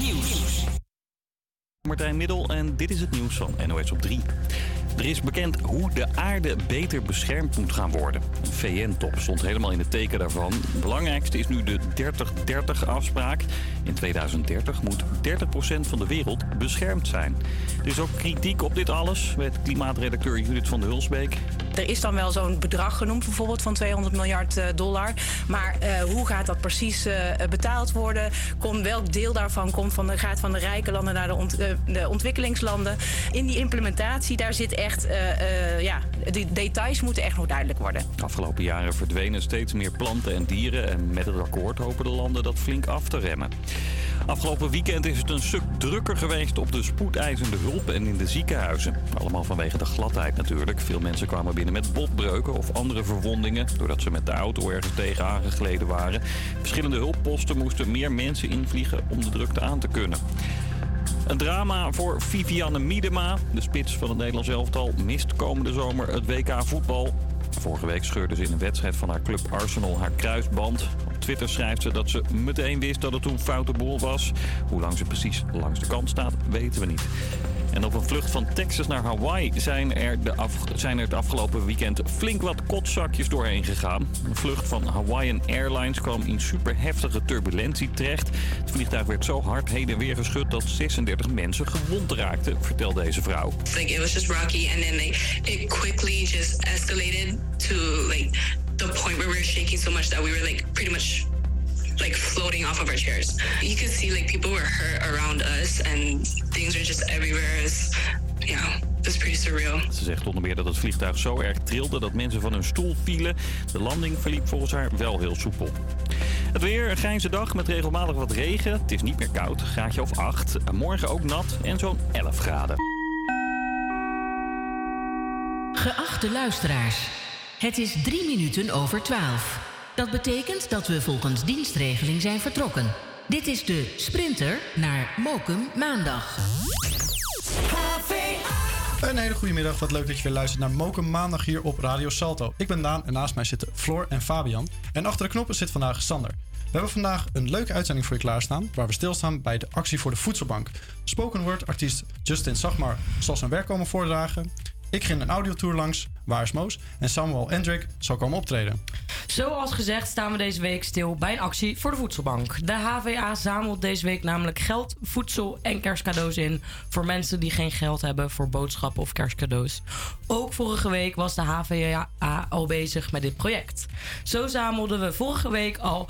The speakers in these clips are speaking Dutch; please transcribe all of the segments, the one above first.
Nieuws. Martijn Middel en dit is het nieuws van NOS op 3. Er is bekend hoe de aarde beter beschermd moet gaan worden. VN-top stond helemaal in het teken daarvan. Het belangrijkste is nu de 30-30-afspraak. In 2030 moet 30% van de wereld beschermd zijn. Er is ook kritiek op dit alles, weet klimaatredacteur Judith van der Hulsbeek. Er is dan wel zo'n bedrag genoemd, bijvoorbeeld van 200 miljard eh, dollar. Maar uh, hoe gaat dat precies uh, betaald worden? Komt, welk deel daarvan komt van de, gaat van de rijke landen naar de, de ontwikkelingslanden? In die implementatie, daar zit echt, ja, de details moeten echt nog duidelijk worden. De afgelopen jaren verdwenen steeds meer planten en dieren. En met het akkoord hopen de landen dat flink af te remmen. Afgelopen weekend is het een stuk drukker geweest op de spoedeisende hulp en in de ziekenhuizen. Allemaal vanwege de gladheid natuurlijk. Veel mensen kwamen binnen met botbreuken of andere verwondingen... doordat ze met de auto ergens tegen aangegleden waren. Verschillende hulpposten moesten meer mensen invliegen om de drukte aan te kunnen. Een drama voor Vivianne Miedema. De spits van het Nederlands elftal mist komende zomer het WK voetbal. Vorige week scheurde ze in een wedstrijd van haar club Arsenal haar kruisband. Op Twitter schrijft ze dat ze meteen wist dat het toen foute boel was. Hoe lang ze precies langs de kant staat, weten we niet. En op een vlucht van Texas naar Hawaii zijn er, de zijn er het afgelopen weekend flink wat kotzakjes doorheen gegaan. Een vlucht van Hawaiian Airlines kwam in superheftige turbulentie terecht. Het vliegtuig werd zo hard heen en weer geschud dat 36 mensen gewond raakten, vertelt deze vrouw. Like it was just rocky and then it quickly just escalated to like the point where we were shaking so much that we were like pretty much like floating off of our chairs. You could see like people were hurt around us and things were just everywhere. It's, yeah, it was pretty surreal. Ze zegt onder meer dat het vliegtuig zo erg trilde dat mensen van hun stoel vielen. De landing verliep volgens haar wel heel soepel. Het weer, een grijze dag met regelmatig wat regen. Het is niet meer koud, graadje of 8. Morgen ook nat en zo'n 11 graden. Geachte luisteraars, het is drie minuten over 12. Dat betekent dat we volgens dienstregeling zijn vertrokken. Dit is de Sprinter naar Mokum maandag. Een hele goede middag. Wat leuk dat je weer luistert naar Mokum maandag hier op Radio Salto. Ik ben Daan en naast mij zitten Floor en Fabian. En achter de knoppen zit vandaag Sander. We hebben vandaag een leuke uitzending voor je klaarstaan, waar we stilstaan bij de actie voor de voedselbank. Spoken word artiest Justin Sagmar zal zijn werk komen voordragen. Ik ging een audiotour langs, Waar is Moos? En Samuel Endrick zal komen optreden. Zoals gezegd staan we deze week stil bij een actie voor de voedselbank. De HVA zamelt deze week namelijk geld, voedsel en kerstcadeaus in... voor mensen die geen geld hebben voor boodschappen of kerstcadeaus. Ook vorige week was de HVA al bezig met dit project. Zo zamelden we vorige week al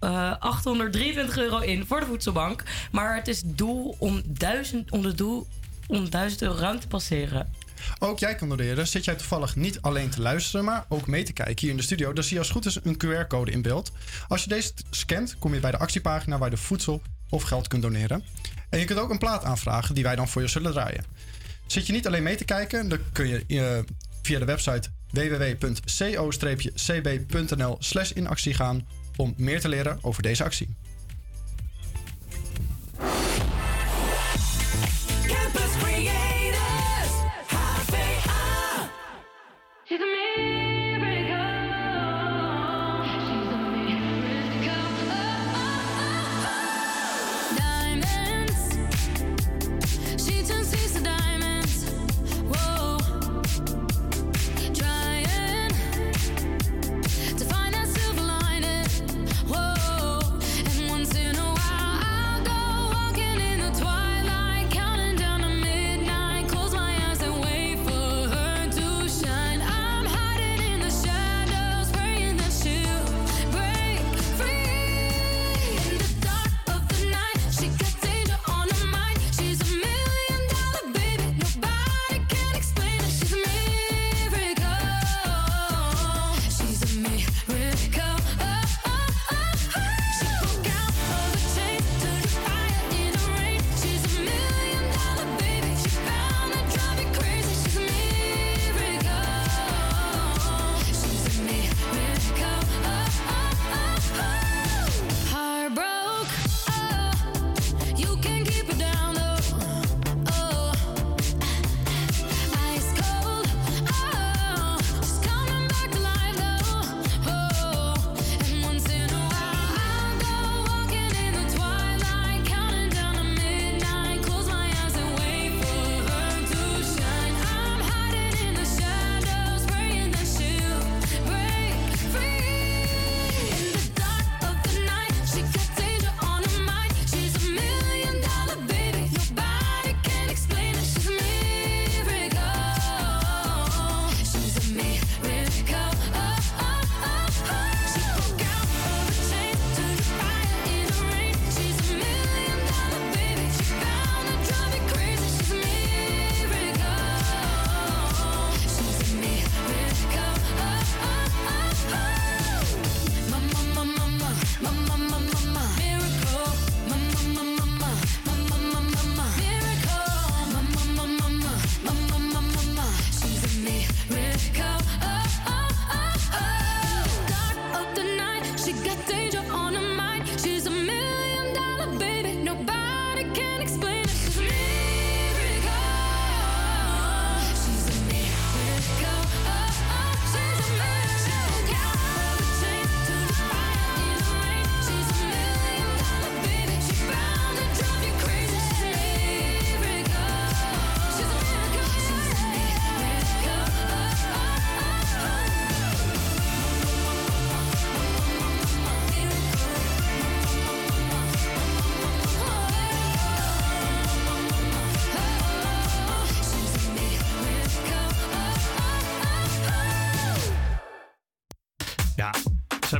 uh, 823 euro in voor de voedselbank. Maar het is doel om, duizend, om, de doel, om 1000 euro ruim te passeren. Ook jij kan doneren. Zit jij toevallig niet alleen te luisteren, maar ook mee te kijken hier in de studio, dan zie je als goed is een QR-code in beeld. Als je deze scant, kom je bij de actiepagina waar je de voedsel of geld kunt doneren. En je kunt ook een plaat aanvragen die wij dan voor je zullen draaien. Zit je niet alleen mee te kijken, dan kun je uh, via de website www.co-cb.nl slash in actie gaan om meer te leren over deze actie. She's amazing.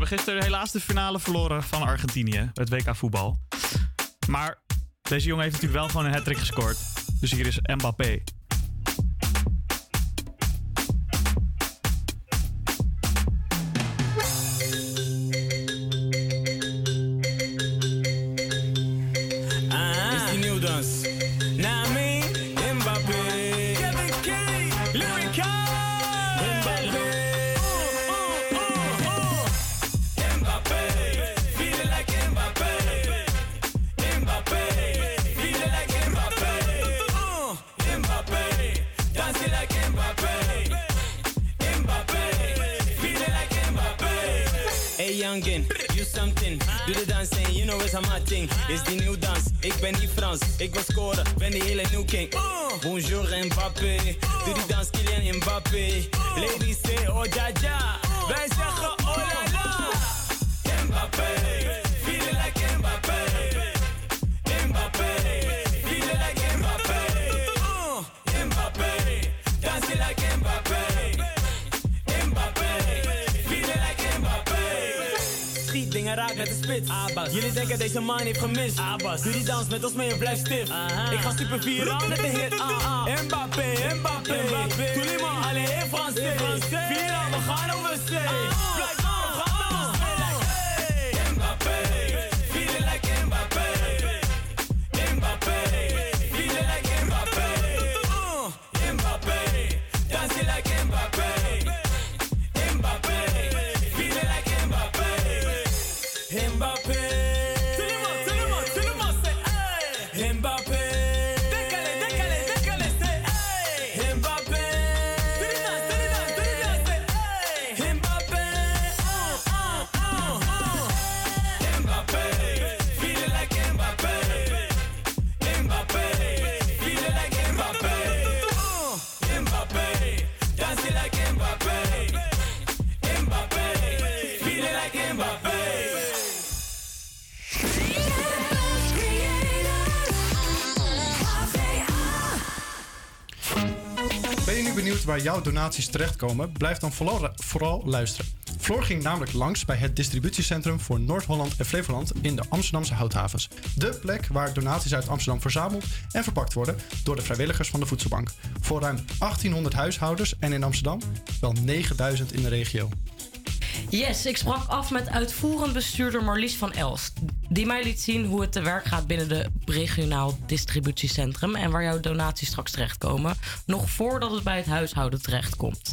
Gisteren helaas de finale verloren van Argentinië. Het WK voetbal. Maar deze jongen heeft natuurlijk wel gewoon een hat gescoord. Dus hier is Mbappé. Is die nieuw dans. Ik ben niet Frans, ik wil scoren, ben die hele nieuw king. Bonjour Mbappé, doe die dans Kylian Mbappé. Ladies say oh ja ja, wij zeggen met de spits. Jullie denken deze man heeft gemist. Abbas. Doe die dans met ons mee en blijf stif. Ik ga super vieren met de hit. Ah, ah. Mbappé, Mbappé. Mbappé. Tous les mots, allez, in français. We gaan over zee. Blijf waar jouw donaties terechtkomen? Blijf dan vooral, vooral luisteren. Floor ging namelijk langs bij het distributiecentrum voor Noord-Holland en Flevoland in de Amsterdamse houthavens. De plek waar donaties uit Amsterdam verzameld en verpakt worden door de vrijwilligers van de Voedselbank. Voor ruim 1800 huishoudens en in Amsterdam wel 9000 in de regio. Yes, ik sprak af met uitvoerend bestuurder Marlies van Elst. Die mij liet zien hoe het te werk gaat binnen de regionaal distributiecentrum. En waar jouw donaties straks terechtkomen. Nog voordat het bij het huishouden terechtkomt.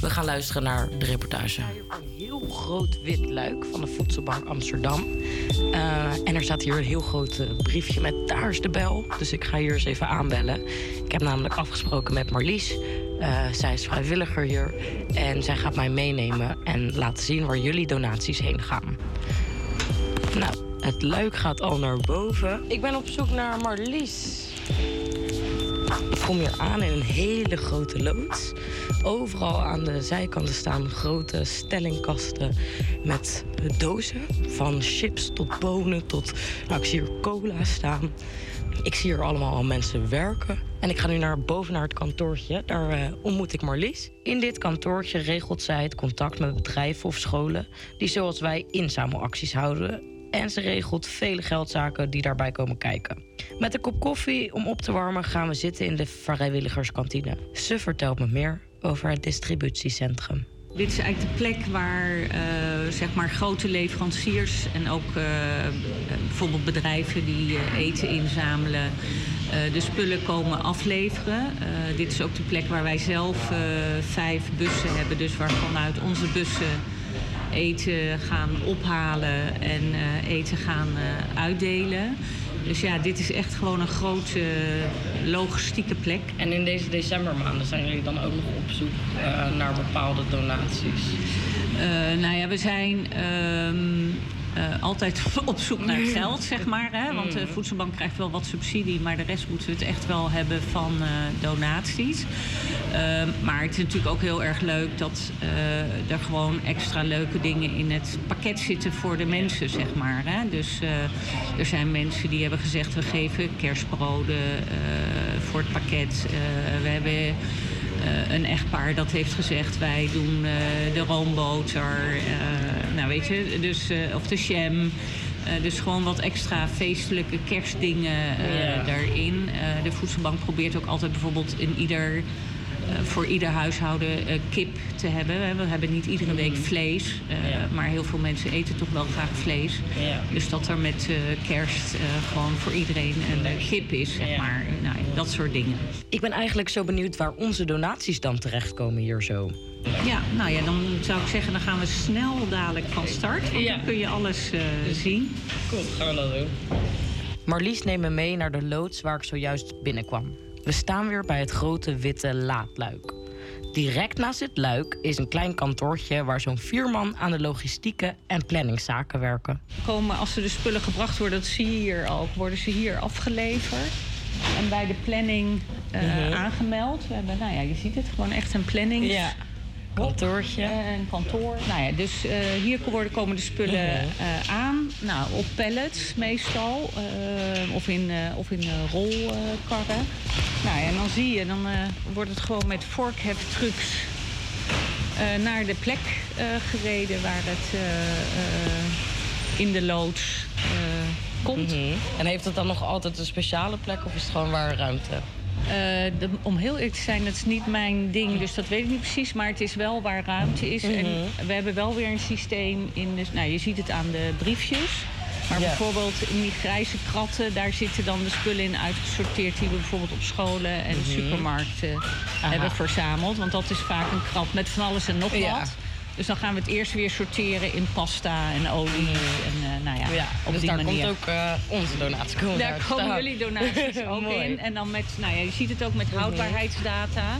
We gaan luisteren naar de reportage. Een heel groot wit luik van de Voedselbank Amsterdam. Eh, en er staat hier een heel groot eh, briefje met daar is de bel. Dus ik ga hier eens even aanbellen. Ik heb namelijk afgesproken met Marlies. Eh, zij is vrijwilliger hier. En zij gaat mij meenemen en laten zien waar jullie donaties heen gaan. Nou, het luik gaat al naar boven. Ik ben op zoek naar Marlies. Ik kom hier aan in een hele grote loods. Overal aan de zijkanten staan grote stellingkasten met dozen. Van chips tot bonen tot... Nou, ik zie hier cola staan. Ik zie hier allemaal al mensen werken. En ik ga nu naar boven naar het kantoortje. Daar eh, ontmoet ik Marlies. In dit kantoortje regelt zij het contact met bedrijven of scholen... die zoals wij inzamelacties houden. En ze regelt vele geldzaken die daarbij komen kijken. Met een kop koffie om op te warmen gaan we zitten in de vrijwilligerskantine. Ze vertelt me meer over het distributiecentrum. Dit is eigenlijk de plek waar eh, zeg maar grote leveranciers en ook eh, bijvoorbeeld bedrijven die eh, eten inzamelen, de spullen komen afleveren. Dit is ook de plek waar wij zelf vijf bussen hebben, dus waar vanuit onze bussen eten gaan ophalen en eten gaan uitdelen. Dus ja, dit is echt gewoon een grote logistieke plek. En in deze decembermaanden zijn jullie dan ook nog op zoek eh, naar bepaalde donaties? Eh, nou ja, we zijn ehm, eh, altijd op zoek naar geld, zeg maar. Hè? Want de voedselbank krijgt wel wat subsidie, maar de rest moeten we het echt wel hebben van eh, donaties. Ehm, maar het is natuurlijk ook heel erg leuk dat eh, er gewoon extra leuke dingen in het pakket zitten voor de mensen, zeg maar. Hè? Dus er zijn mensen die hebben gezegd, we geven kerstbroden voor het pakket. We hebben eh, een echtpaar dat heeft gezegd: wij doen eh, de roomboter, eh, nou weet je, dus, of de. Eh, dus gewoon wat extra feestelijke kerstdingen daarin. De voedselbank probeert ook altijd bijvoorbeeld in ieder, voor ieder huishouden eh, kip te hebben. We hebben niet iedere week vlees, eh, Ja. maar heel veel mensen eten toch wel graag vlees. Ja. Dus dat er met eh, kerst eh, gewoon voor iedereen een eh, kip is, zeg Ja. maar. Nou, dat soort dingen. Ik ben eigenlijk zo benieuwd waar onze donaties dan terechtkomen hier zo. Ja, nou ja, dan zou ik zeggen, dan gaan we snel dadelijk van start. Want Ja. dan kun je alles eh, zien. Cool, gaan we dat doen. Marlies neemt me mee naar de loods waar ik zojuist binnenkwam. We staan weer bij het grote witte laadluik. Direct naast dit luik is een klein kantoortje waar zo'n vier man aan de logistieke en planningszaken werken. Komen, als er de spullen gebracht worden, dat zie je hier ook, worden ze hier afgeleverd. En bij de planning eh, Mhm. aangemeld. We hebben, nou ja, je ziet het, gewoon echt een planning. Kantoortje. Een kantoor. Nou ja, dus eh, hier worden, komen de spullen eh, aan. Nou, op pallets meestal. eh, of in, of in rolkarren. nou ja, en dan zie je, dan wordt het gewoon met vorkheftrucks eh naar de plek gereden waar het in de loods komt. Mhm. En heeft het dan nog altijd een speciale plek of is het gewoon waar ruimte? Eh, de- om heel eerlijk te zijn, dat is niet mijn ding, dus dat weet ik niet precies. Maar het is wel waar ruimte is. En Mhm. we hebben wel weer een systeem in. De, nou, je ziet het aan de briefjes. Maar bijvoorbeeld in die grijze kratten, daar zitten dan de spullen in uitgesorteerd die we bijvoorbeeld op scholen en Mhm. supermarkten hebben verzameld. Want dat is vaak een krat met van alles en nog Ja. Dus dan gaan we het eerst weer sorteren in pasta en olie. En eh, nou ja, Ja, op dus die daar manier. komt ook eh, onze donatie. komen Daar uit te komen staan. jullie donaties ook in. En dan met, nou ja, je ziet het ook met houdbaarheidsdata.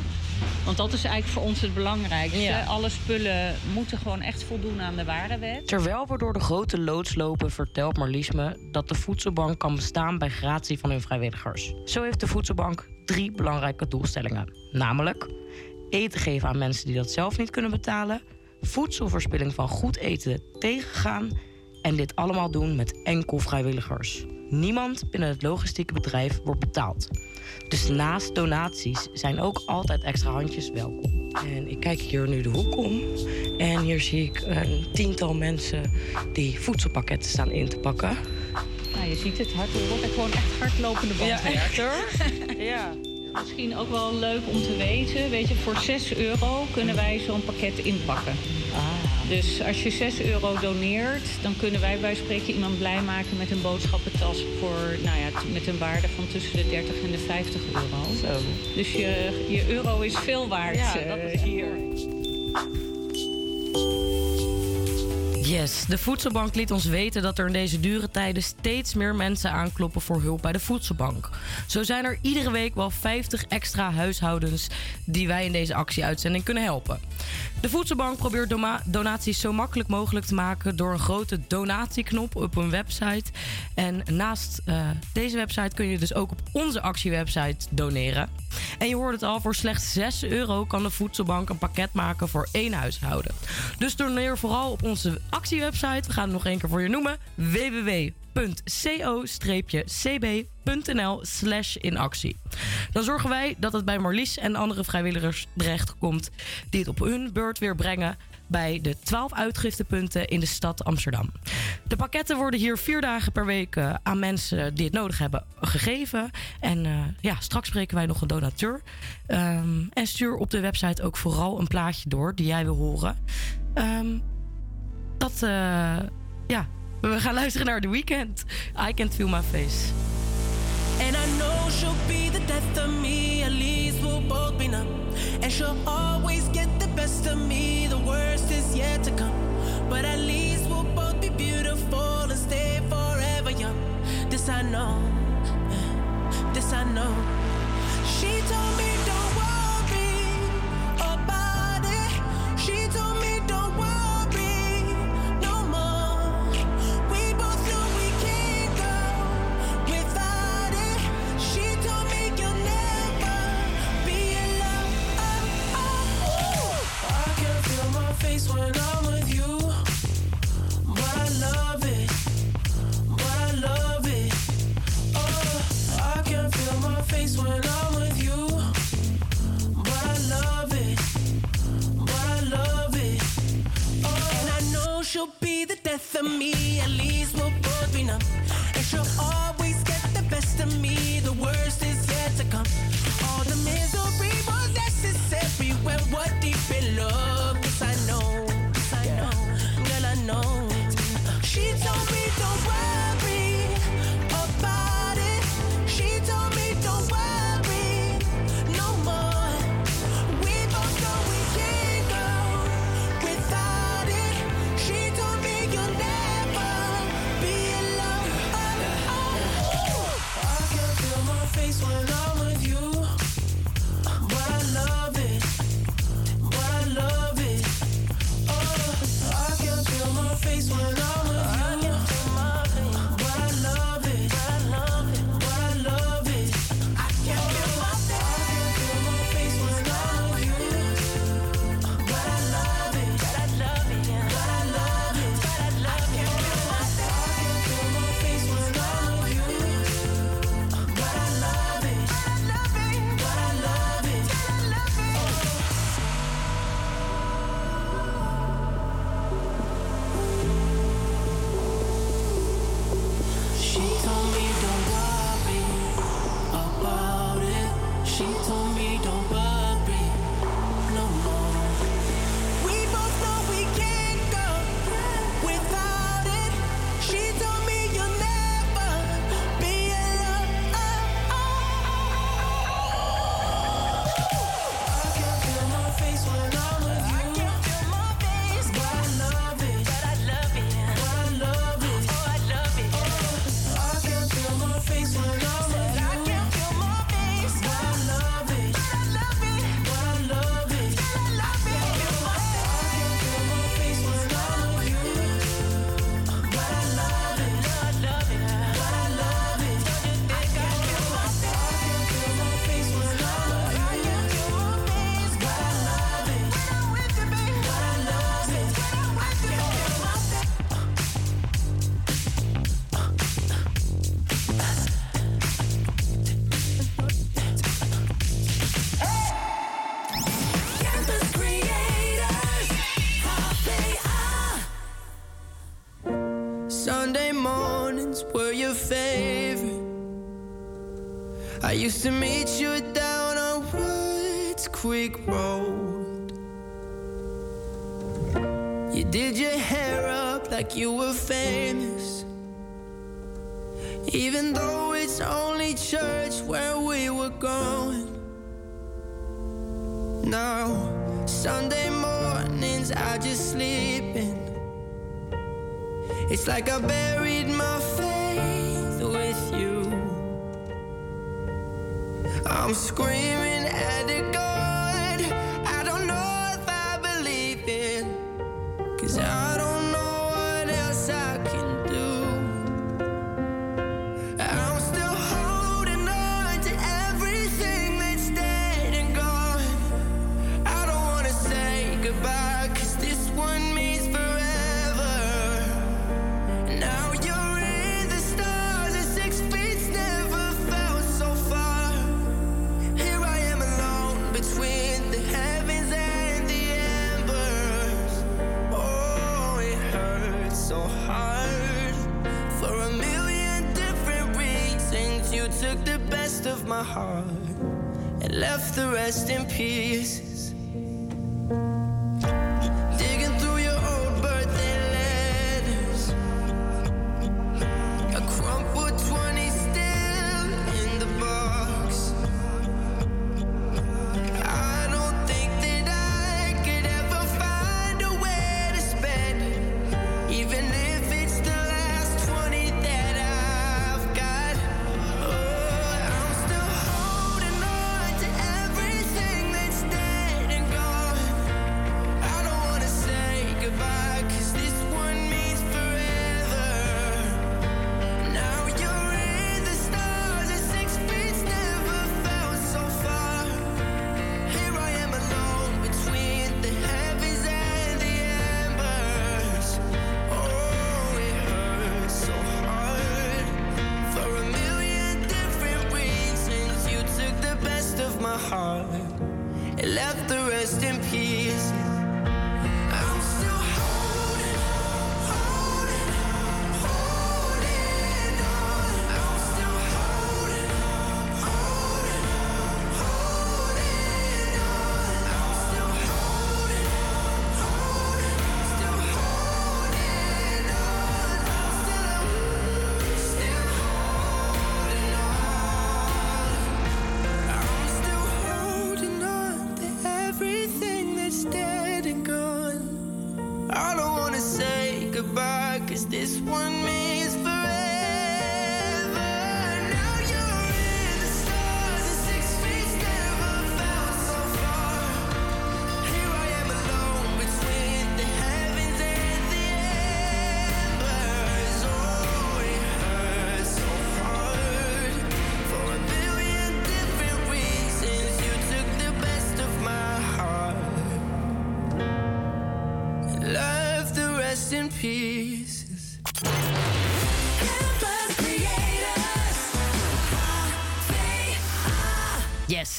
Want dat is eigenlijk voor ons het belangrijkste. Ja. Alle spullen moeten gewoon echt voldoen aan de waardewet. Terwijl we door de grote loods lopen, vertelt Marlies me dat de voedselbank kan bestaan bij gratie van hun vrijwilligers. Zo heeft de voedselbank drie belangrijke doelstellingen. Namelijk eten geven aan mensen die dat zelf niet kunnen betalen, voedselverspilling van goed eten tegengaan en dit allemaal doen met enkel vrijwilligers. Niemand binnen het logistieke bedrijf wordt betaald. Dus naast donaties zijn ook altijd extra handjes welkom. En ik kijk hier nu de hoek om. En hier zie ik een tiental mensen die voedselpakketten staan in te pakken. Nou, je ziet het, hard, het wordt echt gewoon echt hardlopende bandwerk. hoor. ja. Misschien ook wel leuk om te weten. Weet je, voor 6 euro kunnen wij zo'n pakket inpakken. Dus als je 6 euro doneert, dan kunnen wij bij spreken iemand blij maken met een boodschappentas voor, nou ja, met een waarde van tussen de 30 en de 50 euro. Zo. Dus je, je euro is veel waard Ja, eh, dat is hier. Yes, de voedselbank liet ons weten dat er in deze dure tijden steeds meer mensen aankloppen voor hulp bij de voedselbank. Zo zijn er iedere week wel 50 extra huishoudens die wij in deze actieuitzending kunnen helpen. De voedselbank probeert donaties zo makkelijk mogelijk te maken door een grote donatieknop op een website. En naast eh, deze website kun je dus ook op onze actiewebsite doneren. En je hoort het al, voor slechts 6 euro kan de voedselbank een pakket maken voor één huishouden. Dus doneer vooral op onze actiewebsite. We gaan het nog één keer voor je noemen. www.co-cb.nl slash in actie. Dan zorgen wij dat het bij Marlies en andere vrijwilligers terecht komt... die het op hun beurt weer brengen bij de 12 uitgiftepunten in de stad Amsterdam. De pakketten worden hier vier dagen per week eh, aan mensen die het nodig hebben gegeven. En eh, ja, straks spreken wij nog een donateur. Ehm, en stuur op de website ook vooral een plaatje door die jij wil horen. Ehm, dat, eh, ja, we gaan luisteren naar The Weeknd. I Can't Feel My Face. And I know she'll be the death of me, at least we'll both be numb. And she'll always get the best of me, the worst is yet to come. But at least we'll both be beautiful and stay forever young. This I know, this I know. She told me face when I'm with you. But I love it, but I love it. Oh, and I know she'll be the death of me. At least we'll both be numb. And she'll always get the best of me. The worst is yet to come. All the misery was necessary when we're deep in love. Cause I know, cause I know, girl, I know. like you were famous. Even though it's only church where we were going. Now, Sunday mornings I just sleep in. It's like I buried my faith with you. I'm screaming at the God. the rest in peace.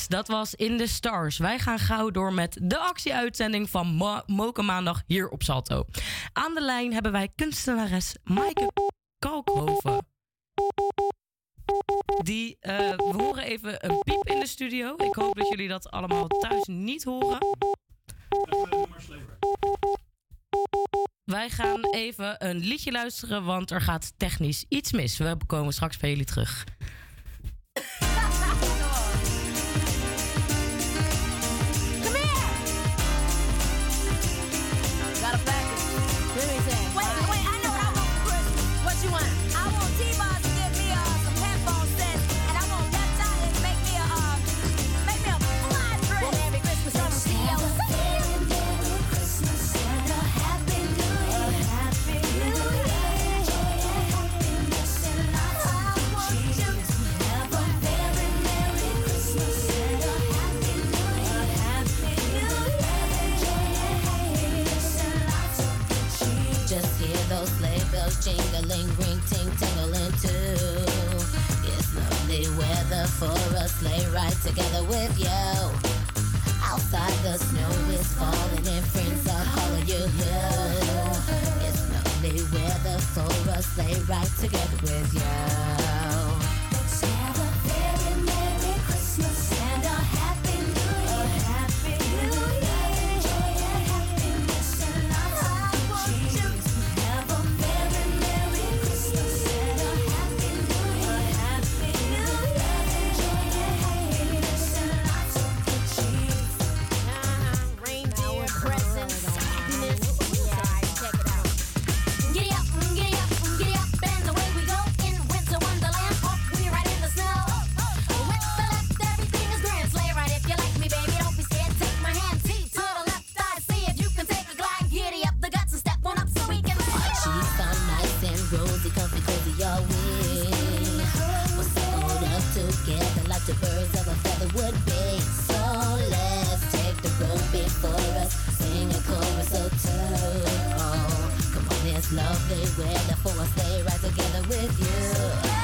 Dat was In The Stars. Wij gaan gauw door met de actieuitzending van Mo Moken Maandag hier op Salto. Aan de lijn hebben wij kunstenares Maaike Kalkhoven. Die, eh, we horen even een piep in de studio. Ik hoop dat jullie dat allemaal thuis niet horen. Wij gaan even een liedje luisteren, want er gaat technisch iets mis. We komen straks bij jullie terug. for a sleigh ride together with you. Outside the snow is falling and friends are calling you. It's lovely weather for a sleigh ride together with you. Love they wear, the force they ride together with you.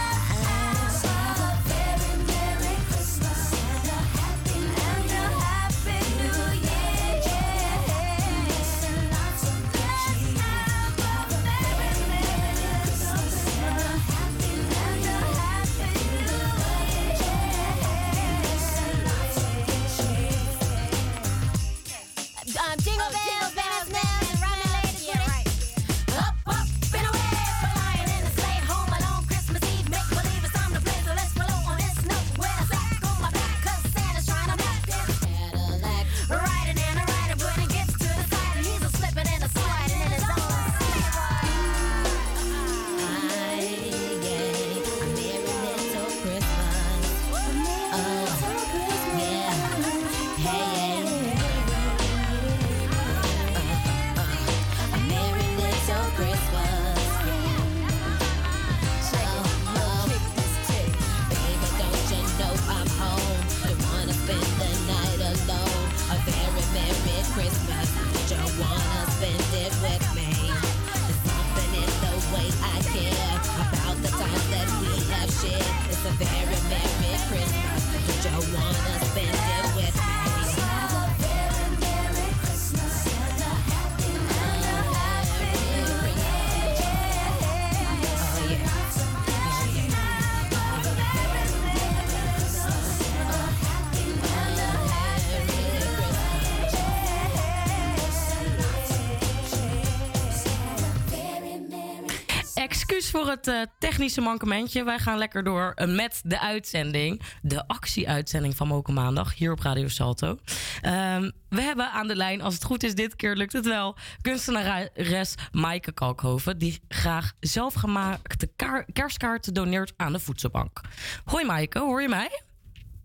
Voor het eh, technische mankementje. Wij gaan lekker door eh, met de uitzending. De actie-uitzending van Moken Maandag hier op Radio Salto. Ehm, we hebben aan de lijn, als het goed is, dit keer lukt het wel. Kunstenares Maaike Kalkhoven. Die graag zelfgemaakte kaar- kerstkaarten doneert aan de voedselbank. Hoi Maaike, hoor je mij?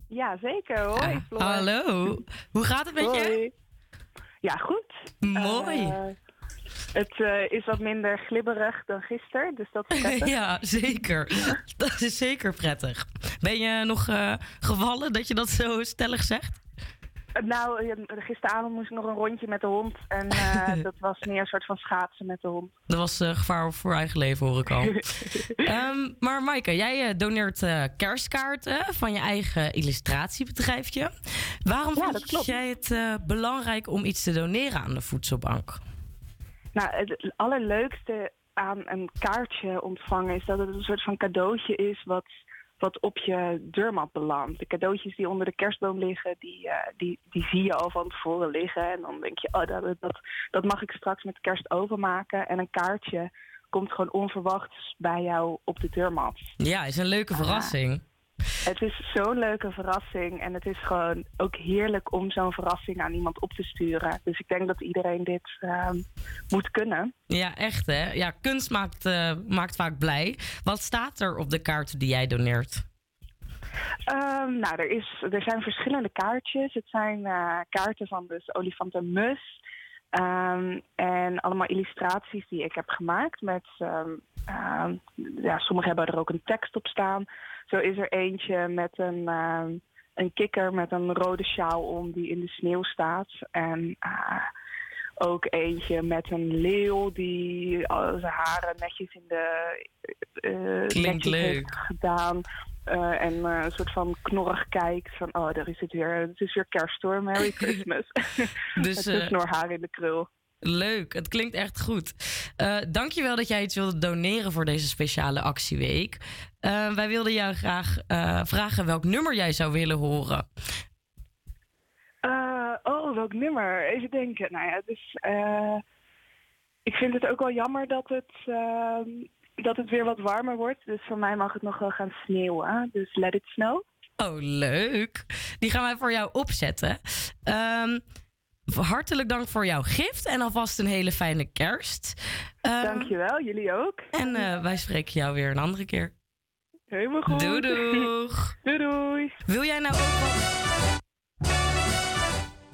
Ja, zeker. Hoi, Floor. Hallo. Hoe gaat het met je? Ja, goed. Mooi. Het eh, is wat minder glibberig dan gisteren, dus dat is prettig. ja, zeker. Dat is zeker prettig. Ben je nog eh, gevallen dat je dat zo stellig zegt? Eh, Nou, gisteravond moest ik nog een rondje met de hond. En dat was meer een soort van schaatsen met de hond. Dat was gevaar voor eigen leven, hoor ik al. Ehm, maar Maaike, jij doneert eh, kerstkaarten van je eigen illustratiebedrijfje. Waarom vind jij het belangrijk om iets te doneren aan de voedselbank? Nou, het allerleukste aan een kaartje ontvangen is dat het een soort van cadeautje is wat, wat op je deurmat belandt. De cadeautjes die onder de kerstboom liggen, die, eh, die, die zie je al van tevoren liggen. En dan denk je, oh, dat, dat, dat mag ik straks met kerst overmaken. En een kaartje komt gewoon onverwachts bij jou op de deurmat. Ja, is een leuke verrassing. Het is zo'n leuke verrassing. En het is gewoon ook heerlijk om zo'n verrassing aan iemand op te sturen. Dus ik denk dat iedereen dit ehm, moet kunnen. Ja, echt hè? Ja, kunst maakt, eh, maakt vaak blij. Wat staat er op de kaarten die jij doneert? Ehm, nou, er, is, er zijn verschillende kaartjes. Het zijn eh, kaarten van dus Olifant en Mus. Ehm, en allemaal illustraties die ik heb gemaakt. Met, ja, sommige hebben er ook een tekst op staan. Zo is er eentje met een, ehm, een kikker met een rode sjaal om die in de sneeuw staat. En eh, ook eentje met een leeuw die al zijn haren netjes in de eh, Klinkt netjes leuk. heeft gedaan. Eh, en eh, een soort van knorrig kijkt van, oh, daar is het weer. Het is weer kerst hoor, Merry Christmas. Dus, Met een eh, snorhaar in de krul. Leuk, het klinkt echt goed. Eh dankjewel dat jij iets wilde doneren voor deze speciale actieweek. Eh, wij wilden jou graag eh, vragen welk nummer jij zou willen horen. Oh, welk nummer? Even denken. Nou ja, dus eh, ik vind het ook wel jammer dat het, dat het weer wat warmer wordt. Dus voor mij mag het nog wel gaan sneeuwen. Dus let it snow. Oh, leuk. Die gaan wij voor jou opzetten. Ehm, hartelijk dank voor jouw gift en alvast een hele fijne kerst. Ehm, Dankjewel, jullie ook. En eh, wij spreken jou weer een andere keer. Helemaal goed. Doei doeg. doei doei. Wil jij nou ook wat...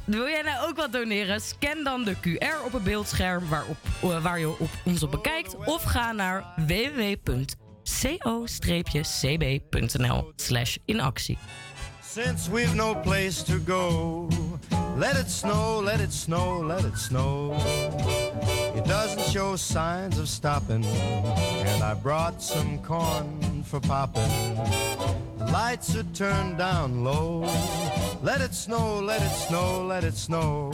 Wil jij nou ook wat doneren? Scan dan de QR op het beeldscherm waarop, eh, waar je op ons op bekijkt. Of ga naar www.co-cb.nl slash inactie. Since we've no place to go, let it snow, let it snow, let it snow. It doesn't show signs of stopping, and I brought some corn for popping. The lights are turned down low. Let it snow, let it snow, let it snow.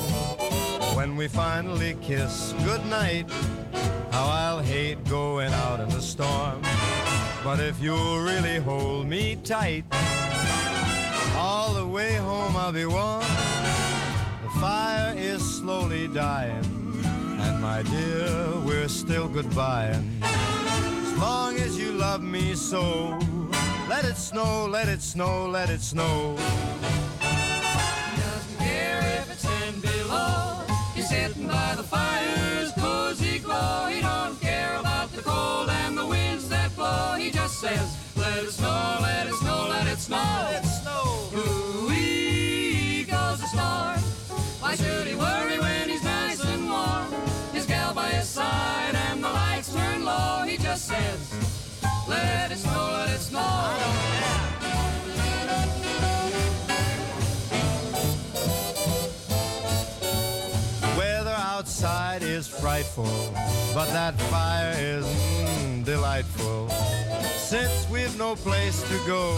When we finally kiss goodnight, how I'll hate going out in the storm. But if you'll really hold me tight, all the way home I'll be warm. Fire is slowly dying, and my dear, we're still goodbying. As long as you love me so, let it snow, let it snow, let it snow. Doesn't care if it's ten below. He's sitting by the fire's cozy glow. He don't care about the cold and the winds that blow. He just says, let it snow, let it snow, let it snow. Let it snow. Just says, let it snow, let it snow. Weather outside is frightful, but that fire is mm, delightful. Since we've no place to go,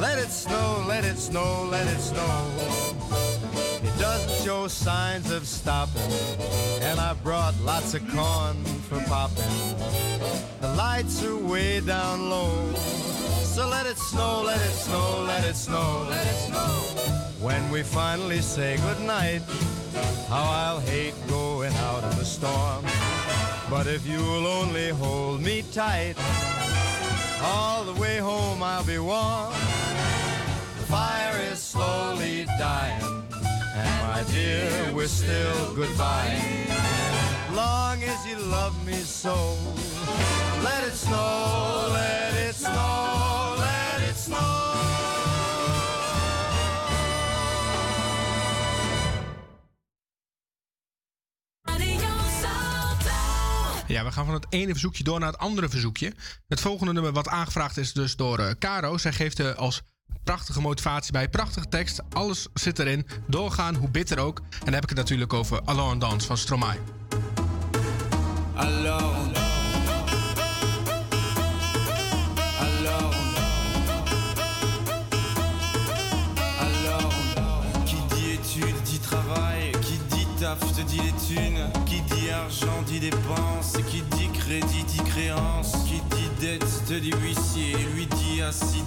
let it snow, let it snow, let it snow. It doesn't show signs of stopping, and I brought lots of corn for popping. The lights are way down low, so let it snow, let it snow, let it snow, let it snow. When we finally say goodnight, how I'll hate going out in the storm. But if you'll only hold me tight, all the way home I'll be warm. The fire is slowly dying, and my dear, we're still goodbye. Long as you love me so, let it snow, let it snow, let it snow. Ja, we gaan van het ene verzoekje door naar het andere verzoekje. Het volgende nummer wat aangevraagd is dus door Caro. Zij geeft er als prachtige motivatie bij. Prachtige tekst, alles zit erin. Doorgaan, hoe bitter ook. En dan heb ik het natuurlijk over Alone Dance van Stromae. Taf te dit les thunes, qui dit argent dit dépense, qui dit crédit dit créance, qui dit dette te dit huissier, lui assis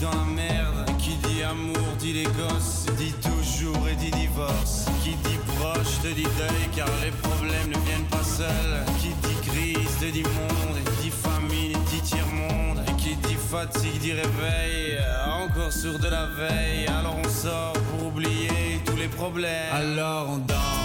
qui dit amour dit les gosses, dit toujours et dit divorce, qui dit proche te dit deuil car les problèmes ne viennent pas seuls, qui dit crise te dit monde, dit famine dit tiers-monde, et qui dit fatigue dit réveil, encore sourd de la veille, alors on sort pour oublier tous les problèmes, alors on danse.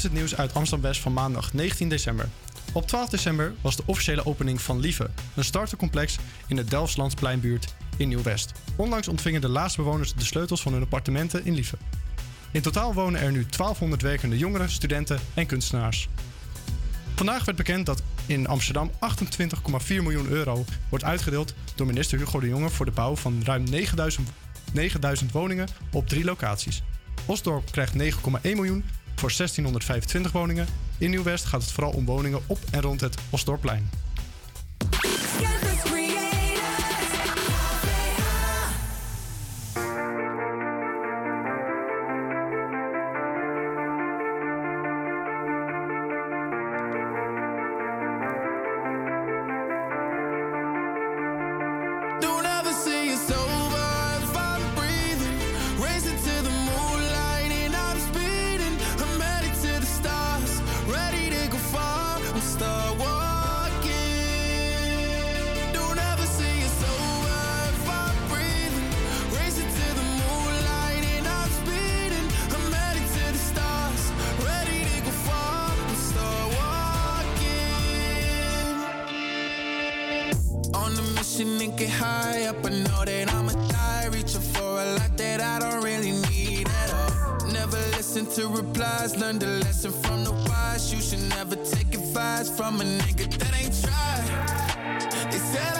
Is het nieuws uit Amsterdam-West van maandag 19 december. Op 12 december was de officiële opening van Lieve, een startercomplex in de Delfslandspleinbuurt in Nieuw-West. Onlangs ontvingen de laatste bewoners de sleutels van hun appartementen in Lieve. In totaal wonen er nu 1200 werkende jongeren, studenten en kunstenaars. Vandaag werd bekend dat in Amsterdam 28,4 miljoen euro wordt uitgedeeld door minister Hugo de Jonge voor de bouw van ruim 9000, 9000 woningen op drie locaties. Osdorp krijgt 9,1 miljoen voor 1625 woningen. In Nieuw-West gaat het vooral om woningen op en rond het Osdorpplein. On a mission and get high up. I know that I'ma die. Reaching for a lot that I don't really need at all. Never listen to replies. Learn the lesson from the wise. You should never take advice from a nigga that ain't tried. They said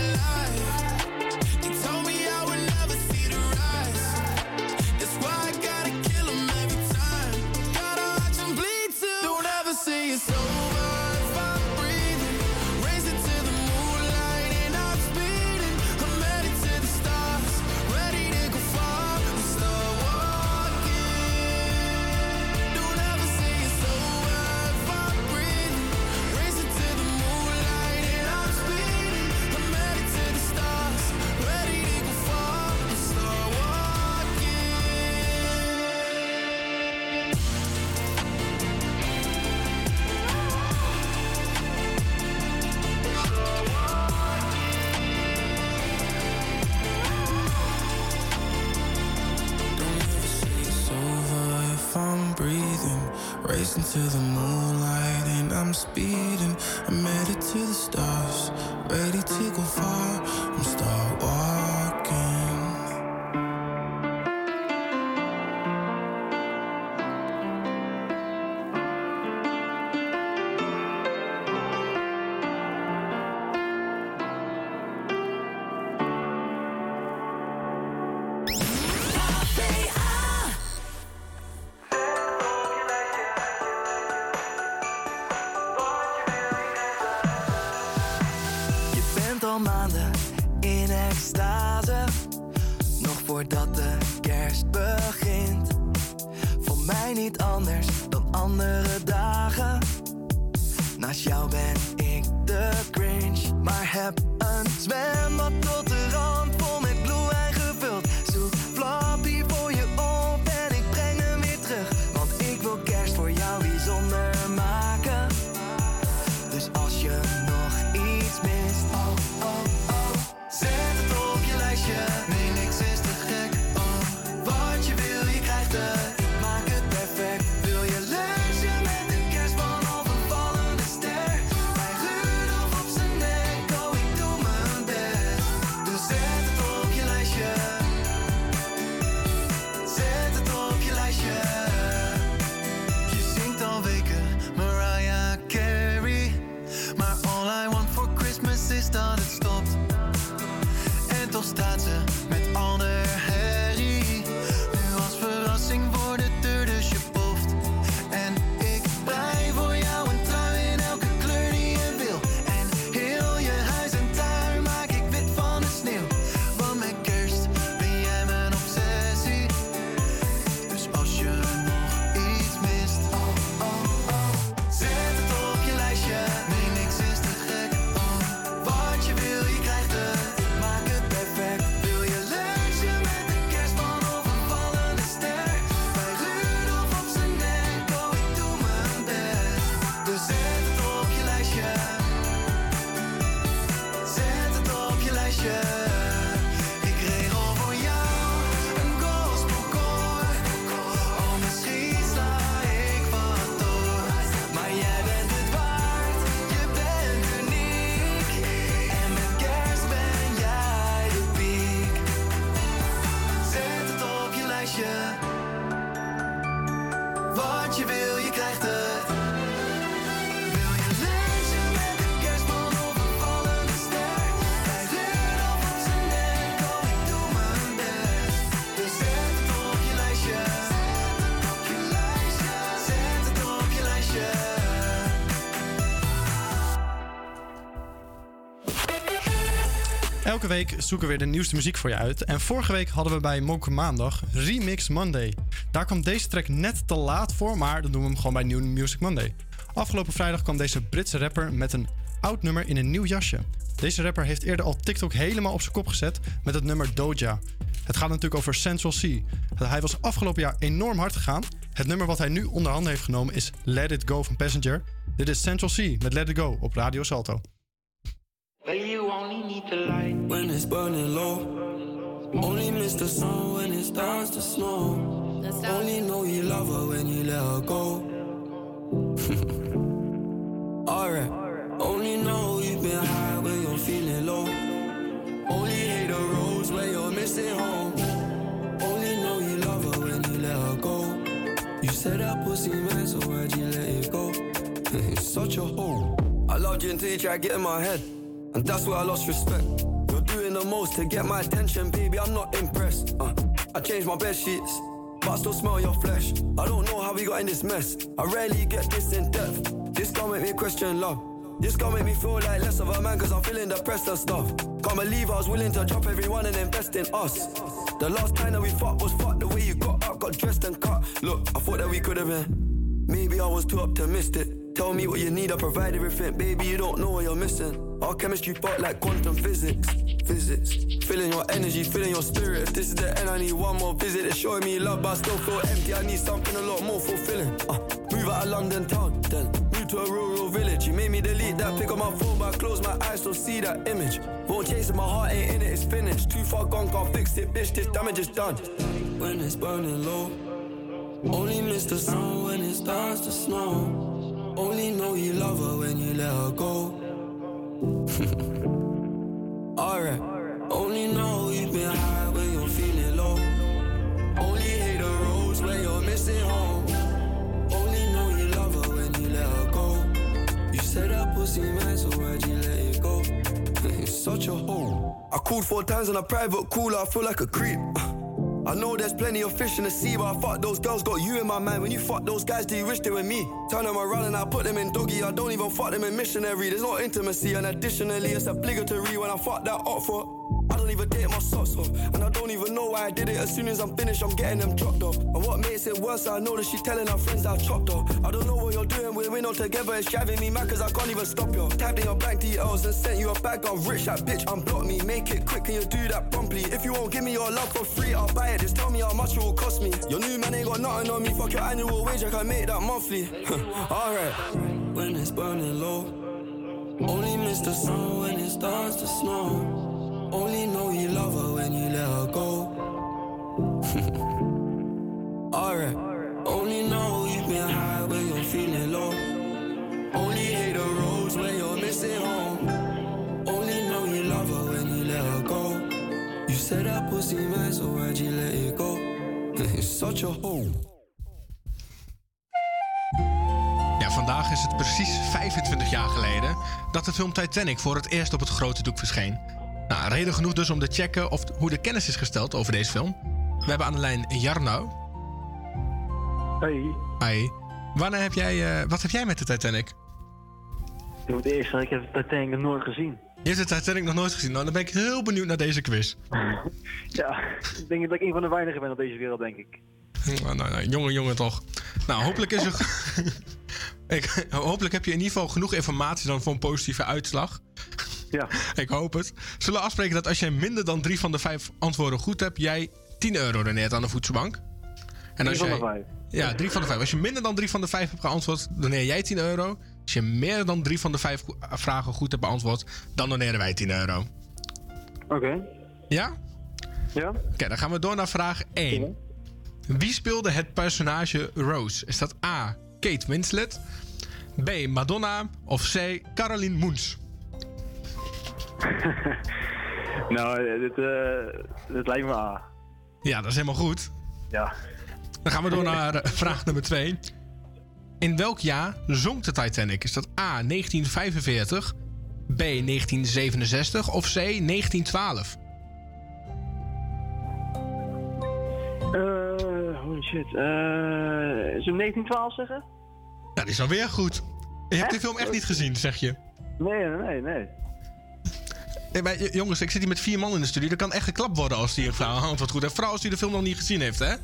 Racing to the moonlight and I'm speeding. I'm headed to the stars, ready to go far. Week zoeken we weer de nieuwste muziek voor je uit. En vorige week hadden we bij Moken Maandag Remix Monday. Daar kwam deze track net te laat voor, maar dan doen we hem gewoon bij New Music Monday. Afgelopen vrijdag kwam deze Britse rapper met een oud nummer in een nieuw jasje. Deze rapper heeft eerder al TikTok helemaal op zijn kop gezet met het nummer Doja. Het gaat natuurlijk over Central C. Hij was afgelopen jaar enorm hard gegaan. Het nummer wat hij nu onder handen heeft genomen is Let It Go van Passenger. Dit is Central C met Let It Go op Radio Salto. Only miss the sun when it starts to snow. Only know you love her when you let her go. Alright. Only know you've been high when you're feeling low. Only hate the roads where you're missing home. Only know you love her when you let her go. You said that pussy man, so why'd you let it go? it's such a hole. I loved you until you tried to get in my head. And that's where I lost respect. To get my attention, baby. I'm not impressed. Uh, I changed my bed sheets, but I still smell your flesh. I don't know how we got in this mess. I rarely get this in depth. This gon' make me question love. This gon' make me feel like less of a man, cause I'm feeling depressed and stuff. Can't believe I was willing to drop everyone and invest in us. The last time that we fought was fucked the way you got up, got dressed and cut. Look, I thought that we could have been. Maybe I was too optimistic. Tell me what you need, I provide everything. Baby, you don't know what you're missing. Our chemistry part like quantum physics. Physics. Feeling your energy, feeling your spirit. If this is the end, I need one more visit. It's showing me love, but I still feel empty. I need something a lot more fulfilling. Uh, move out of London town, then move to a rural village. You made me delete that pick on my phone, but I close my eyes, still see that image. Won't chase it, my heart ain't in it, it's finished. Too far gone, can't fix it, bitch. This damage is done. When it's burning low, only miss the sun when it starts to snow. Only know you love her when you let her go. Alright. Only know you've been high when you're feeling low. Only hate the roads when you're missing home. Only know you love her when you let her go. You said that pussy man, so why'd you let it go? it's such a hole. I called four times on a private cooler, I feel like a creep. I know there's plenty of fish in the sea, but I fuck those girls, got you in my mind. When you fuck those guys, do you wish they were me? Turn them around and I put them in doggy. I don't even fuck them in missionary. There's no intimacy, and additionally, it's obligatory when I fuck that up for. Take my socks off, and I don't even know why I did it. As soon as I'm finished, I'm getting them dropped off. And what makes it worse, I know that she's telling her friends I chopped off. I don't know what you're doing, when we're in all together. It's driving me mad, cause I can't even stop you. Typed in your bank details and sent you a bag of rich, that bitch unblock me. Make it quick, and you do that promptly? If you won't give me your love for free, I'll buy it. Just tell me how much it will cost me. Your new man ain't got nothing on me. Fuck your annual wage, I can make that monthly. Alright. When it's burning low, only miss the sun when it starts to snow. Only know you love her when you let her go. Alright. Only know you've been high when you're feeling low. Only hate the roads when you're missing home. Only know you love her when you let her go. You said that pussy man, so why'd you let it go? it's such a hole. Ja, vandaag is het precies 25 jaar geleden dat de film Titanic voor het eerst op het grote doek verscheen. Nou, reden genoeg dus om te checken of hoe de kennis is gesteld over deze film. We hebben aan de lijn Jarno. Hey. Hi. Wanneer heb jij, eh, wat heb jij met de Titanic? Ik moet eerst zeggen, ik heb de Titanic nog nooit gezien. Je hebt de Titanic nog nooit gezien. Nou, dan ben ik heel benieuwd naar deze quiz. Ja, ik denk dat ik een van de weinigen ben op deze wereld, denk ik. Nou, nou, nou, jongen, jongen toch. Nou, hopelijk is er... ik, hopelijk heb je in ieder geval genoeg informatie dan voor een positieve uitslag. Ja. ik hoop het. Zullen we afspreken dat als jij minder dan drie van de vijf antwoorden goed hebt, jij 10 euro doneert aan de voedselbank? En Drie van de vijf. Ja, drie van de vijf. Als je minder dan drie van de vijf hebt geantwoord, doneer jij 10 euro. Als je meer dan drie van de vijf vragen goed hebt beantwoord, dan doneren wij 10 euro. Oké. Ja? Ja. Oké, dan gaan we door naar vraag 1. Wie speelde het personage Rose? Is dat A. Kate Winslet, B. Madonna of C. Caroline Moens? nou, dit, eh, dit lijkt me A. Ja, dat is helemaal goed. Ja. Dan gaan we door naar eh, vraag nummer 2. In welk jaar zonk de Titanic? Is dat A 1945, B 1967 of C 1912? Eh, holy shit. Eh, is hem 1912 zeggen? Ja, die is alweer goed. Je hebt die film echt niet gezien, zeg je. Nee, nee, nee. Nee, maar jongens, ik zit hier met vier man in de studio. Er kan echt geklapt worden als die een vrouw een antwoord goed heeft. Vooral als die de film nog niet gezien heeft, hè?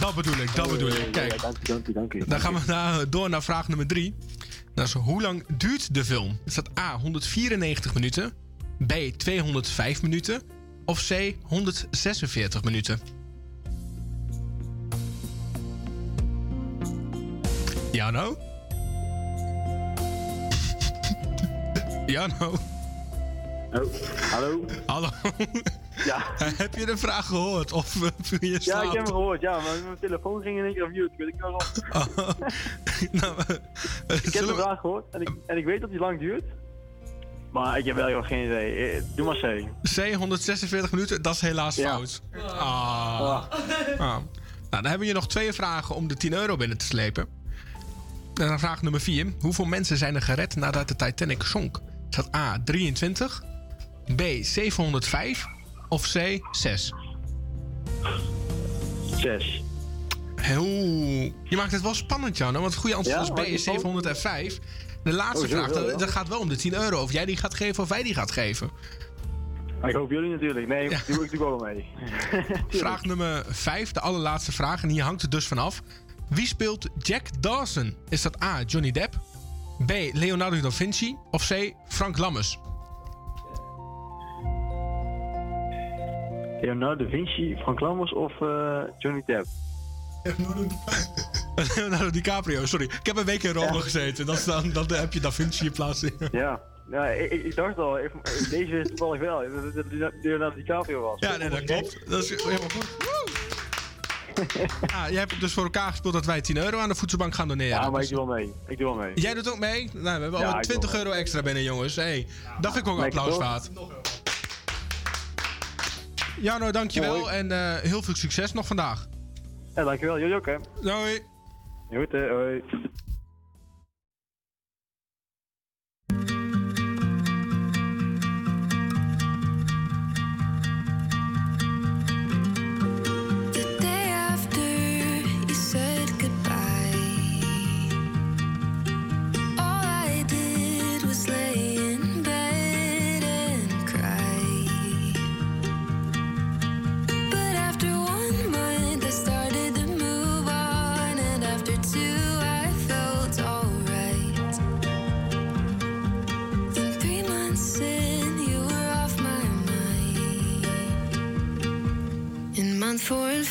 Dat bedoel ik, dat bedoel ik. Kijk, Dank dank dank dan gaan we naar- door naar vraag nummer drie. Dat is, hoe lang duurt de film? Is dat A, 194 minuten? B, 205 minuten? Of C, 146 minuten? Ja, nou? Ja, nou? Oh, hallo? Hallo? Ja. Heb je de vraag gehoord? Of uh, je Ja, slaap? ik heb hem gehoord, ja, maar mijn telefoon ging in één keer op mute. Weet ik wel. nou, ik heb de vraag gehoord en ik, en ik weet dat die lang duurt. Maar ik heb wel geen idee. Eh, Doe maar C. C, 146 minuten, dat is helaas fout. Ah. Ah. Nou, dan hebben we hier nog twee vragen om de 10 euro binnen te slepen. En dan vraag nummer 4. Hoeveel mensen zijn er gered nadat de Titanic zonk? Is dat A, 23, B, 705 of C, 6? 6. Oeh, je maakt het wel spannend, Jan. Want het goede antwoord Ja, is B, is 705. De laatste Oh, vraag, wel, dat, gaat wel om de 10 euro. Of jij die gaat geven of wij die gaat geven. Ik hoop jullie natuurlijk. Nee, ik, doe, ik doe wel mee. Vraag nummer 5, de allerlaatste vraag. En hier hangt het dus vanaf. Wie speelt Jack Dawson? Is dat A. Johnny Depp? B. Leonardo da Vinci? Of C. Frank Lammers? Leonardo da Vinci, Frank Lammers of eh, Johnny Depp? Leonardo DiCaprio, sorry. Ik heb een week in Rome gezeten. Dat is dan, dan heb je Da Vinci in plaats. Ja. Ja, ik, dacht al, ik- deze wist toevallig wel, dat het Leonardo DiCaprio was. Ja, nee, dat klopt. Dat is helemaal goed. Ah, jij hebt dus voor elkaar gespeeld dat wij 10 euro aan de voedselbank gaan doneren. Ja, maar ik doe wel mee. Ik doe wel mee. Jij doet ook mee? Nou, we hebben Ja, al ik 20 doe euro extra binnen, jongens. Hey, dat vind ik ook een applaus waard. Jano, dankjewel. Hoi. En eh, heel veel succes nog vandaag. Ja, dankjewel. Jullie ook, hè? Doei. Goed, hè? Hoi. In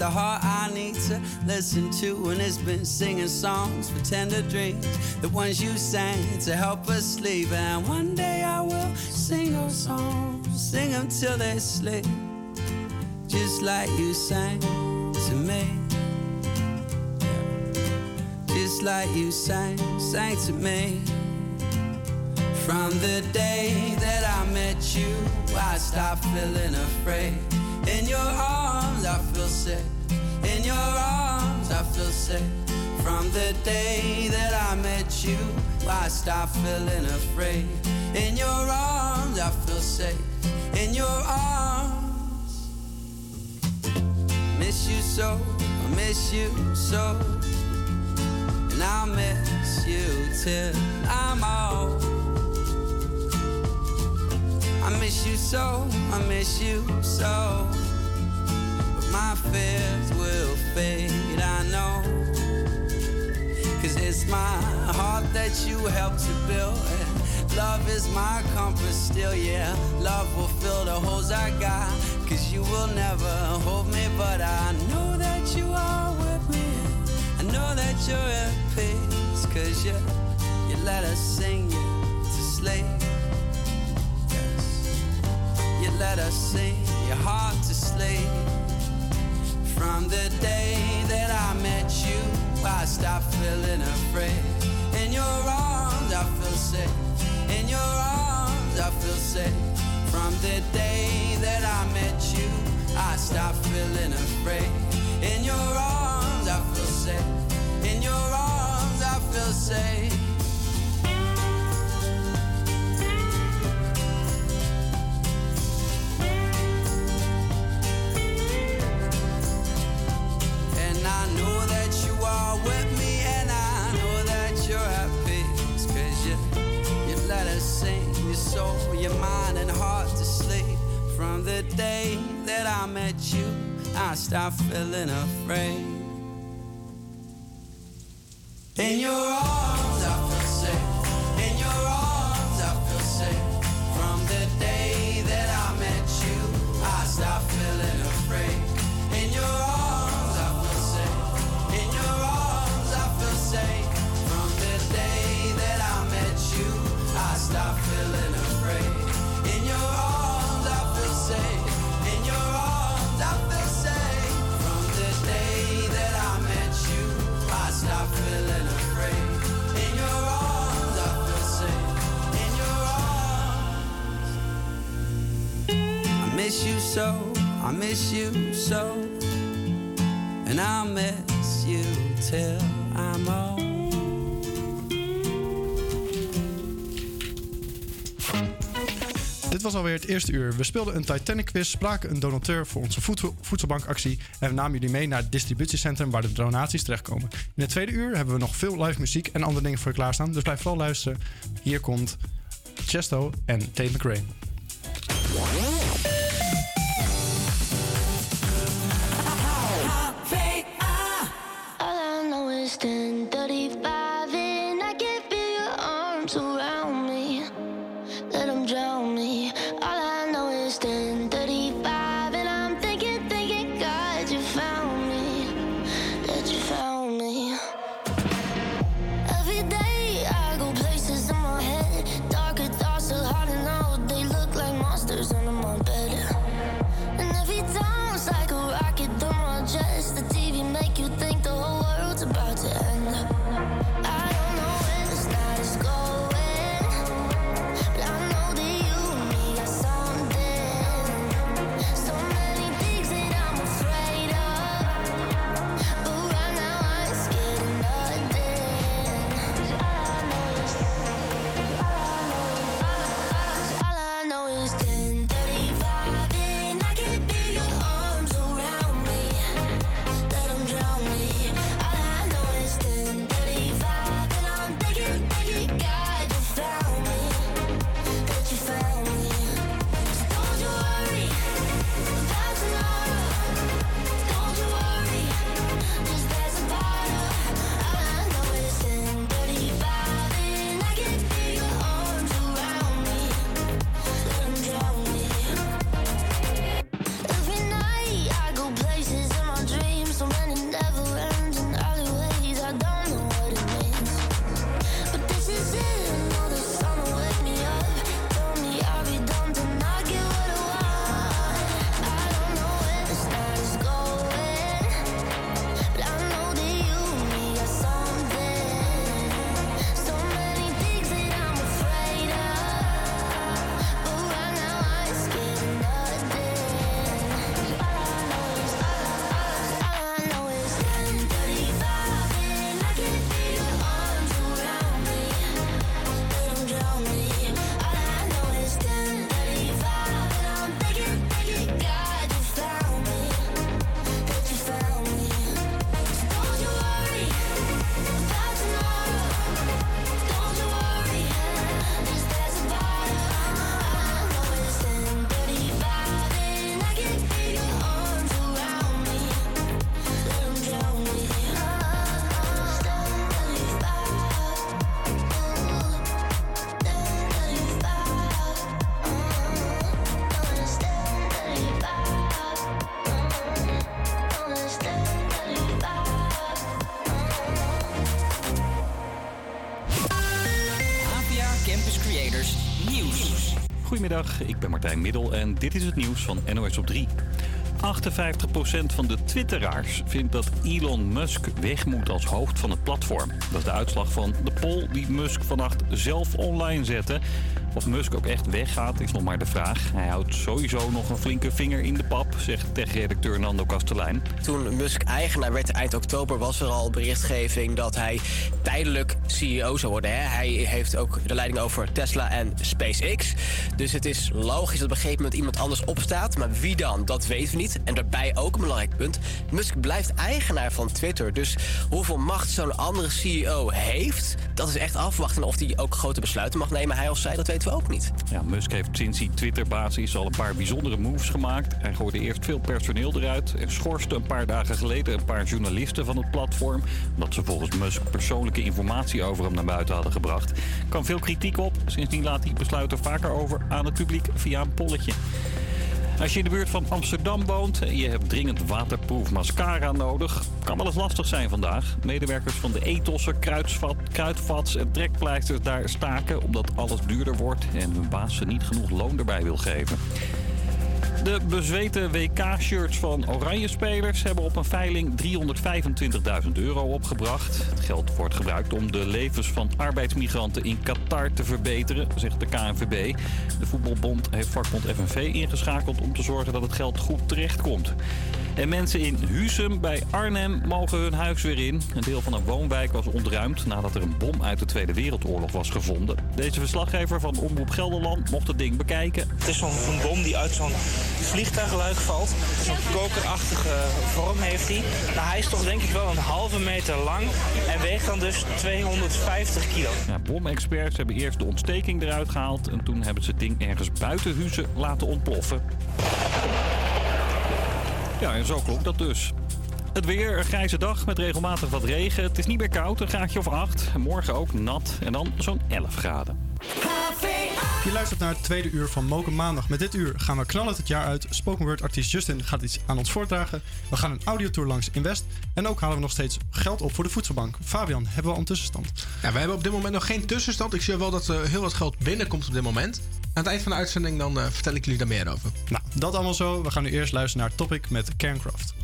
the heart I need to listen to. And it's been singing songs for tender dreams. The ones you sang to help us sleep. And one day I will sing those songs. Sing them till they sleep. Just like you sang to me. Just like you sang, sang to me. From the day that I met you, I stopped feeling afraid. In your arms, I feel safe. In your arms, I feel safe. From the day that I met you, I stopped feeling afraid. In your arms, I feel safe. In your arms, miss you so, I miss you so. And I'll miss you till I'm old. I miss you so, I miss you so. My fears will fade, I know. Cause it's my heart that you helped to build. Love is my comfort still, yeah. Love will fill the holes I got. Cause you will never hold me, but I know that you are with me. I know that you're at peace. Cause you, you let us sing you to sleep. Yes. You let us sing your heart to sleep. From the day that I met you, I stopped feeling afraid. In your arms, I feel safe. In your arms, I feel safe. From the day that I met you, I stopped feeling afraid. In your arms, I feel safe. In your arms, I feel safe. Soul, your mind, and heart to sleep. From the day that I met you, I stopped feeling afraid. In your arms, so, I miss you so. And I'll miss you till I'm old. Dit was alweer het eerste uur. We speelden een Titanic quiz, spraken een donateur voor onze voedsel- voedselbankactie en we namen jullie mee naar het distributiecentrum waar de donaties terechtkomen. In het tweede uur hebben we nog veel live muziek en andere dingen voor je klaarstaan, dus blijf vooral luisteren. Hier komt Chesto en Tate McRae. Know is Ik ben Martijn Middel en dit is het nieuws van NOS op 3. 58% van de twitteraars vindt dat Elon Musk weg moet als hoofd van het platform. Dat is de uitslag van de poll die Musk vannacht zelf online zette. Of Musk ook echt weggaat is nog maar de vraag. Hij houdt sowieso nog een flinke vinger in de pap, zegt tech-redacteur Nando Kastelein. Toen Musk eigenaar werd eind oktober was er al berichtgeving dat hij tijdelijk CEO zou worden. Hè? Hij heeft ook de leiding over Tesla en SpaceX. Dus het is logisch dat op een gegeven moment iemand anders opstaat. Maar wie dan? Dat weten we niet. En daarbij ook een belangrijk punt. Musk blijft eigenaar van Twitter. Dus hoeveel macht zo'n andere CEO heeft, dat is echt afwachten. Of hij ook grote besluiten mag nemen, hij of zij, dat weten we ook niet. Ja, Musk heeft sinds hij Twitter-baas is al een paar bijzondere moves gemaakt. Hij gooide eerst veel personeel eruit en schorste een paar dagen geleden een paar journalisten van het platform. Omdat ze volgens Musk persoonlijke informatie over hem naar buiten hadden gebracht. Kwam veel kritiek op. Sindsdien laat hij besluiten vaker over aan het publiek via een polletje. Als je in de buurt van Amsterdam woont en je hebt dringend waterproof mascara nodig, kan wel eens lastig zijn vandaag. Medewerkers van de etosser, kruidvat, en trekpleisters daar staken omdat alles duurder wordt en hun baas ze niet genoeg loon erbij wil geven. De bezweten WK-shirts van Oranje Spelers hebben op een veiling 325.000 euro opgebracht. Het geld wordt gebruikt om de levens van arbeidsmigranten in Qatar te verbeteren, zegt de KNVB. De voetbalbond heeft vakbond FNV ingeschakeld om te zorgen dat het geld goed terechtkomt. En mensen in Husum bij Arnhem mogen hun huis weer in. Een deel van een woonwijk was ontruimd nadat er een bom uit de Tweede Wereldoorlog was gevonden. Deze verslaggever van Omroep Gelderland mocht het ding bekijken. Het is zo'n bom die uit zo'n vliegtuigluik valt. Zo'n kokerachtige vorm heeft hij. Nou, hij is toch denk ik wel een halve meter lang en weegt dan dus 250 kilo. Ja, bomexperts hebben eerst de ontsteking eruit gehaald en toen hebben ze het ding ergens buiten Huizen laten ontploffen. Ja, en zo klonk dat dus. Het weer, een grijze dag met regelmatig wat regen. Het is niet meer koud, een graadje of 8. Morgen ook nat en dan zo'n 11 graden. Je luistert naar het tweede uur van Moken Maandag. Met dit uur gaan we knallen het jaar uit. Spoken Word artiest Justin gaat iets aan ons voordragen. We gaan een audiotour langs in West. En ook halen we nog steeds geld op voor de voedselbank. Fabian, hebben we al een tussenstand? Ja, wij hebben op dit moment nog geen tussenstand. Ik zie wel dat er heel wat geld binnenkomt op dit moment. Aan het eind van de uitzending dan eh, vertel ik jullie daar meer over. Nou, dat allemaal zo. We gaan nu eerst luisteren naar Topic met Cairncraft.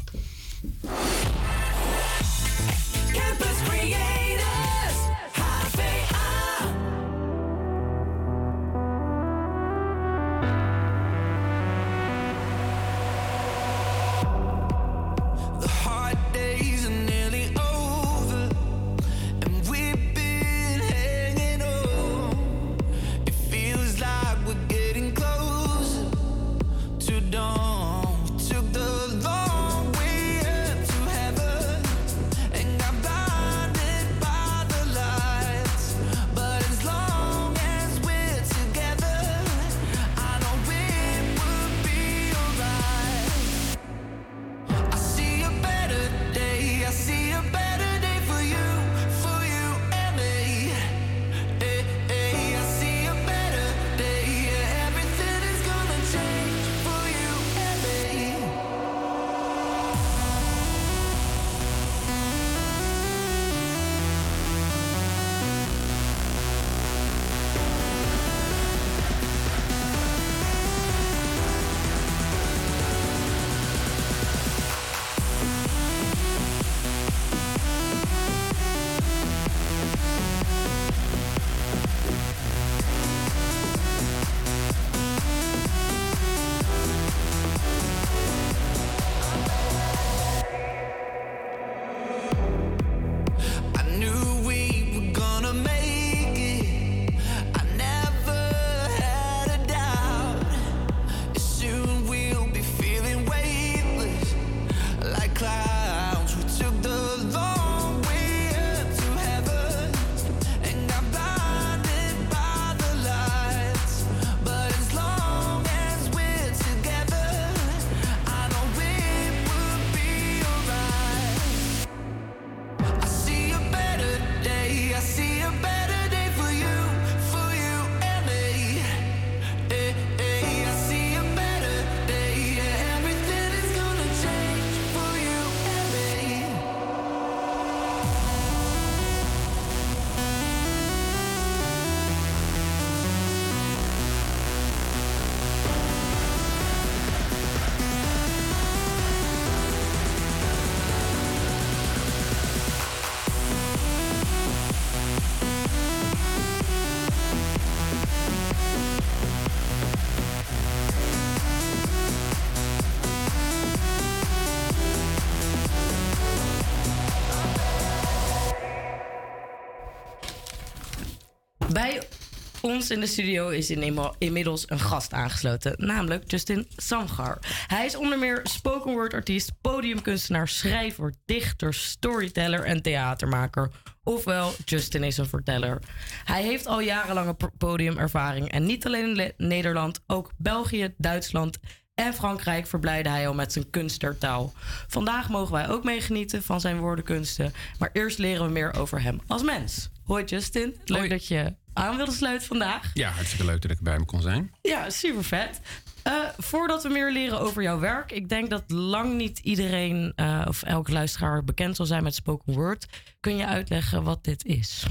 Ons in de studio is in- inmiddels een gast aangesloten, namelijk Justin Samgar. Hij is onder meer spoken word artiest, podiumkunstenaar, schrijver, dichter, storyteller en theatermaker. Ofwel, Justin is een verteller. Hij heeft al jarenlange podiumervaring en niet alleen in Nederland, ook België, Duitsland en Frankrijk verblijde hij al met zijn kunstertaal. Vandaag mogen wij ook meegenieten van zijn woordenkunsten, maar eerst leren we meer over hem als mens. Hoi Justin, leuk dat je aan wilde sluiten vandaag. Ja, hartstikke leuk dat ik bij me kon zijn. Ja, super vet. Eh, voordat we meer leren over jouw werk, ik denk dat lang niet iedereen eh, of elke luisteraar bekend zal zijn met spoken word. Kun je uitleggen wat dit is?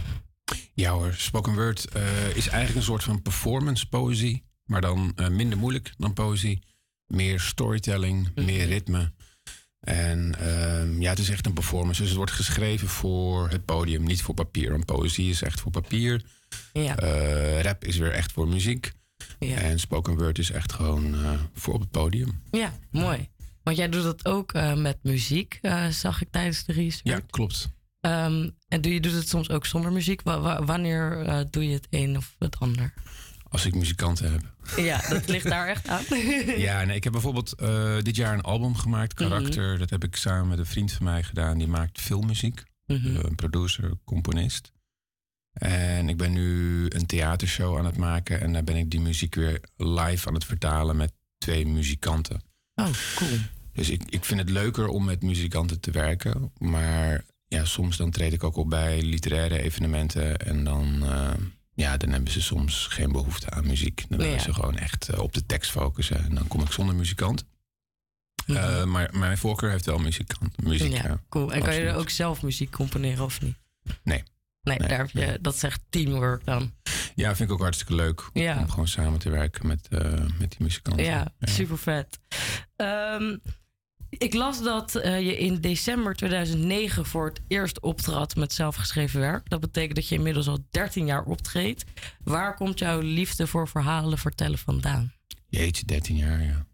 Ja hoor, spoken word eh, is eigenlijk een soort van performance poëzie. Maar dan minder moeilijk dan poëzie. Meer storytelling, meer ritme. En ehm, ja, het is echt een performance. Dus het wordt geschreven voor het podium, niet voor papier. Want poëzie is echt voor papier. Ja. Eh, rap is weer echt voor muziek. En spoken word is echt gewoon eh, voor op het podium. Ja, mooi. Want jij doet dat ook eh, met muziek, zag ik tijdens de research. Ja, klopt. Ehm, en doe je doet het soms ook zonder muziek? Wa- wa- wanneer doe je het een of het ander? Als ik muzikanten heb. Ja, dat ligt daar echt aan. Ja, nee, ik heb bijvoorbeeld eh, dit jaar een album gemaakt, Karakter. Mhm. Dat heb ik samen met een vriend van mij gedaan. Die maakt filmmuziek. Eh, een producer, componist. En ik ben nu een theatershow aan het maken. En daar ben ik die muziek weer live aan het vertalen met twee muzikanten. Oh, cool. Dus ik, ik vind het leuker om met muzikanten te werken. Maar ja, soms dan treed ik ook op bij literaire evenementen. En dan, eh, ja, dan hebben ze soms geen behoefte aan muziek. Dan willen Ja. ze gewoon echt eh, op de tekst focussen. En dan kom ik zonder muzikant. Eh, maar mijn voorkeur heeft wel muzikant, muziek. ja, Ja, cool. En kan je er ook zelf muziek componeren of niet? Nee. Nee, Nee, daar heb je, dat is echt teamwork dan. Ja, vind ik ook hartstikke leuk Ja. om gewoon samen te werken met, eh, met die muzikanten. Ja, super vet. Ehm, ik las dat eh, je in december 2009 voor het eerst optrad met zelfgeschreven werk. Dat betekent dat je inmiddels al 13 jaar optreedt. Waar komt jouw liefde voor verhalen vertellen vandaan? Jeetje, 13 jaar, ja.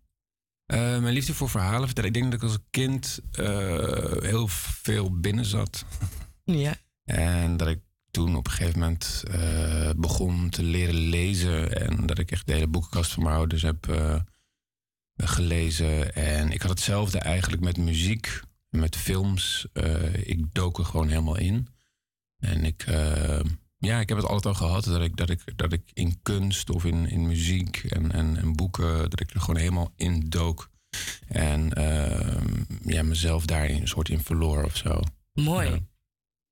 Eh, mijn liefde voor verhalen vertellen. Ik denk dat ik als kind eh, heel veel binnen zat. Ja. En dat ik toen op een gegeven moment eh, begon te leren lezen. En dat ik echt de hele boekenkast van mijn ouders heb eh, gelezen. En ik had hetzelfde eigenlijk met muziek, met films. Eh, ik dook er gewoon helemaal in. En ik, eh, ja, ik heb het altijd al gehad dat ik, dat ik, dat ik in kunst of in, in muziek en, en, en boeken, dat ik er gewoon helemaal in dook. En eh, ja, mezelf daarin een soort in verloor of zo. Mooi.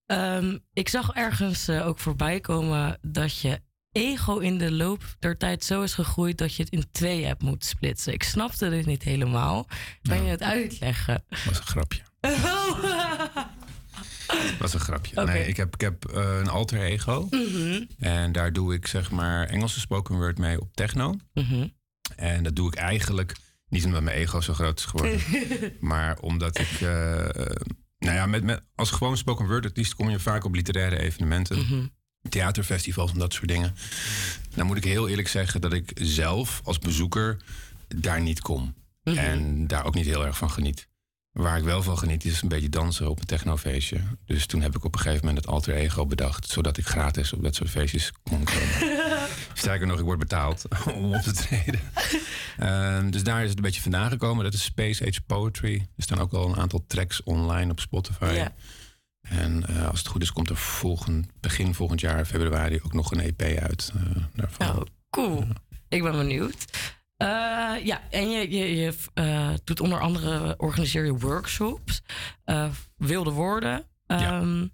Ehm, ik zag ergens ook voorbij komen dat je ego in de loop der tijd zo is gegroeid dat je het in twee hebt moeten splitsen. Ik snapte dit niet helemaal. Kan je het uitleggen? Dat was een grapje. Dat was een grapje. Nee, ik heb, ik heb eh, een alter ego. Mhm. En daar doe ik zeg maar Engelse spoken word mee op techno. Mhm. En dat doe ik eigenlijk niet omdat mijn ego zo groot is geworden. maar omdat ik... eh, eh, nou ja, met, met, als gewoon spoken word artiest kom je vaak op literaire evenementen. Mhm. Theaterfestivals en dat soort dingen. Dan moet ik heel eerlijk zeggen dat ik zelf als bezoeker daar niet kom. Mhm. En daar ook niet heel erg van geniet. Waar ik wel van geniet is een beetje dansen op een technofeestje. Dus toen heb ik op een gegeven moment het alter ego bedacht. Zodat ik gratis op dat soort feestjes kon komen. Sterker nog, ik word betaald om op te treden. Ehm, dus daar is het een beetje vandaan gekomen. Dat is Space Age Poetry. Er staan ook al een aantal tracks online op Spotify. Ja. En eh, als het goed is, komt er volgend, begin volgend jaar, februari, ook nog een EP uit. eh, daarvan. Oh, cool. Ik ben benieuwd. Eh, ja, en je, je, je doet onder andere, organiseer je workshops. wilde woorden. Ehm,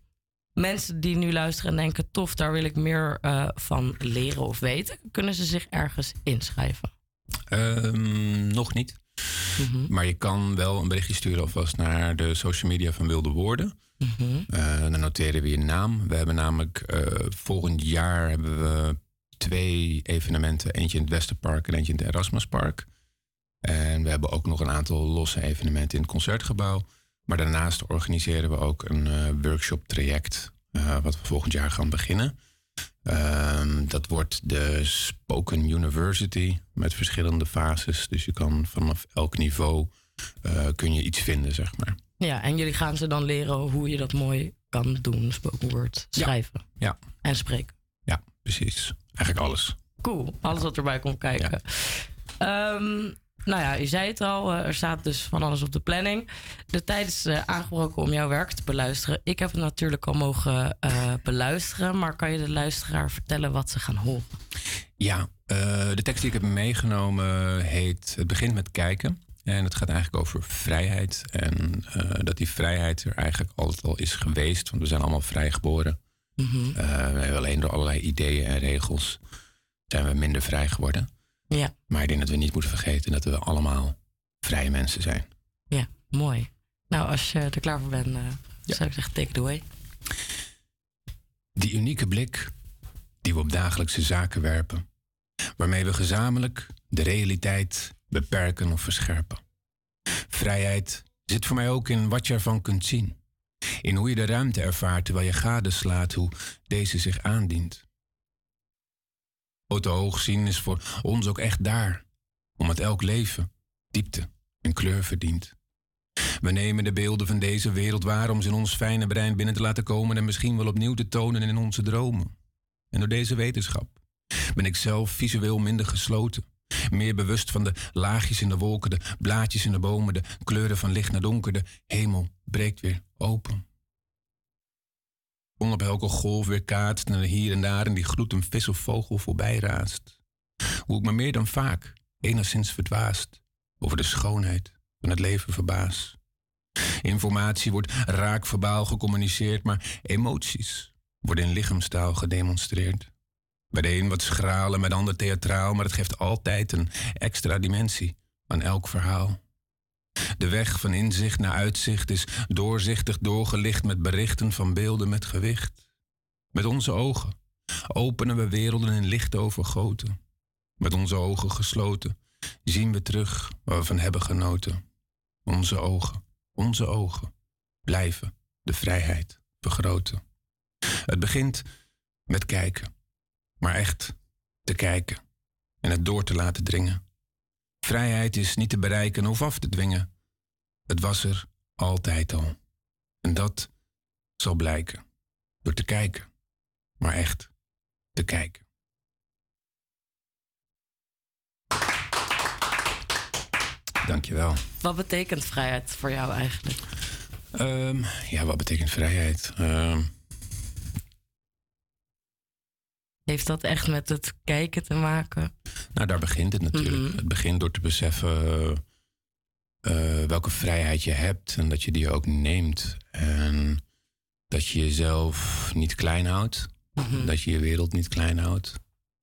Mensen die nu luisteren en denken, tof, daar wil ik meer van leren of weten. Kunnen ze zich ergens inschrijven? Ehm, nog niet. Maar je kan wel een berichtje sturen alvast naar de social media van Wilde Woorden. Eh, dan noteren we je naam. We hebben namelijk eh, volgend jaar hebben we twee evenementen. Eentje in het Westerpark en eentje in het Erasmuspark. En we hebben ook nog een aantal losse evenementen in het Concertgebouw. Maar daarnaast organiseren we ook een eh, workshop traject. wat we volgend jaar gaan beginnen. Ehm, dat wordt de Spoken University met verschillende fases. Dus je kan vanaf elk niveau kun je iets vinden, zeg maar. Ja, en jullie gaan ze dan leren hoe je dat mooi kan doen, spoken word, schrijven Ja. en spreken. Ja. precies. Eigenlijk alles. Cool, alles wat erbij komt kijken. Ehm, nou ja, je zei het al, eh, er staat dus van alles op de planning. De tijd is eh, aangebroken om jouw werk te beluisteren. Ik heb het natuurlijk al mogen eh, beluisteren, maar kan je de luisteraar vertellen wat ze gaan horen? Ja, de tekst die ik heb meegenomen heet Het begint met kijken. En het gaat eigenlijk over vrijheid. En eh, dat die vrijheid er eigenlijk altijd al is geweest. Want we zijn allemaal vrij geboren. We hebben alleen door allerlei ideeën en regels zijn we minder vrij geworden. Ja. Maar ik denk dat we niet moeten vergeten dat we allemaal vrije mensen zijn. Ja, mooi. Nou, als je er klaar voor bent, eh, zou ik zeggen, take it away. Die unieke blik die we op dagelijkse zaken werpen, waarmee we gezamenlijk de realiteit beperken of verscherpen. Vrijheid zit voor mij ook in wat je ervan kunt zien. In hoe je de ruimte ervaart terwijl je gadeslaat hoe deze zich aandient. Grote hoog zien is voor ons ook echt daar, omdat elk leven diepte en kleur verdient. We nemen de beelden van deze wereld waar om ze in ons fijne brein binnen te laten komen en misschien wel opnieuw te tonen in onze dromen. En door deze wetenschap ben ik zelf visueel minder gesloten. Meer bewust van de laagjes in de wolken, de blaadjes in de bomen, de kleuren van licht naar donker. De hemel breekt weer open. Op elke golf weer kaatst en er hier en daar in die gloed een vis of vogel voorbij raast. Hoe ik me meer dan vaak enigszins verdwaast over de schoonheid van het leven verbaas. Informatie wordt raak verbaal gecommuniceerd, maar emoties worden in lichaamstaal gedemonstreerd. Bij de een wat schraal en bij de ander theatraal, maar het geeft altijd een extra dimensie aan elk verhaal. De weg van inzicht naar uitzicht is doorzichtig doorgelicht met berichten van beelden met gewicht. Met onze ogen openen we werelden in licht overgoten. Met onze ogen gesloten zien we terug waar we van hebben genoten. Onze ogen, onze ogen blijven de vrijheid vergroten. Het begint met kijken, maar echt te kijken en het door te laten dringen. Vrijheid is niet te bereiken of af te dwingen. Het was er altijd al. En dat zal blijken door te kijken, maar echt te kijken. Dankjewel. Wat betekent vrijheid voor jou eigenlijk? Ehm, ja, wat betekent vrijheid? Ehm, Heeft dat echt met het kijken te maken? nou, daar begint het natuurlijk. Mhm. Het begint door te beseffen eh, welke vrijheid je hebt en dat je die ook neemt. En dat je jezelf niet klein houdt. Mhm. Dat je je wereld niet klein houdt.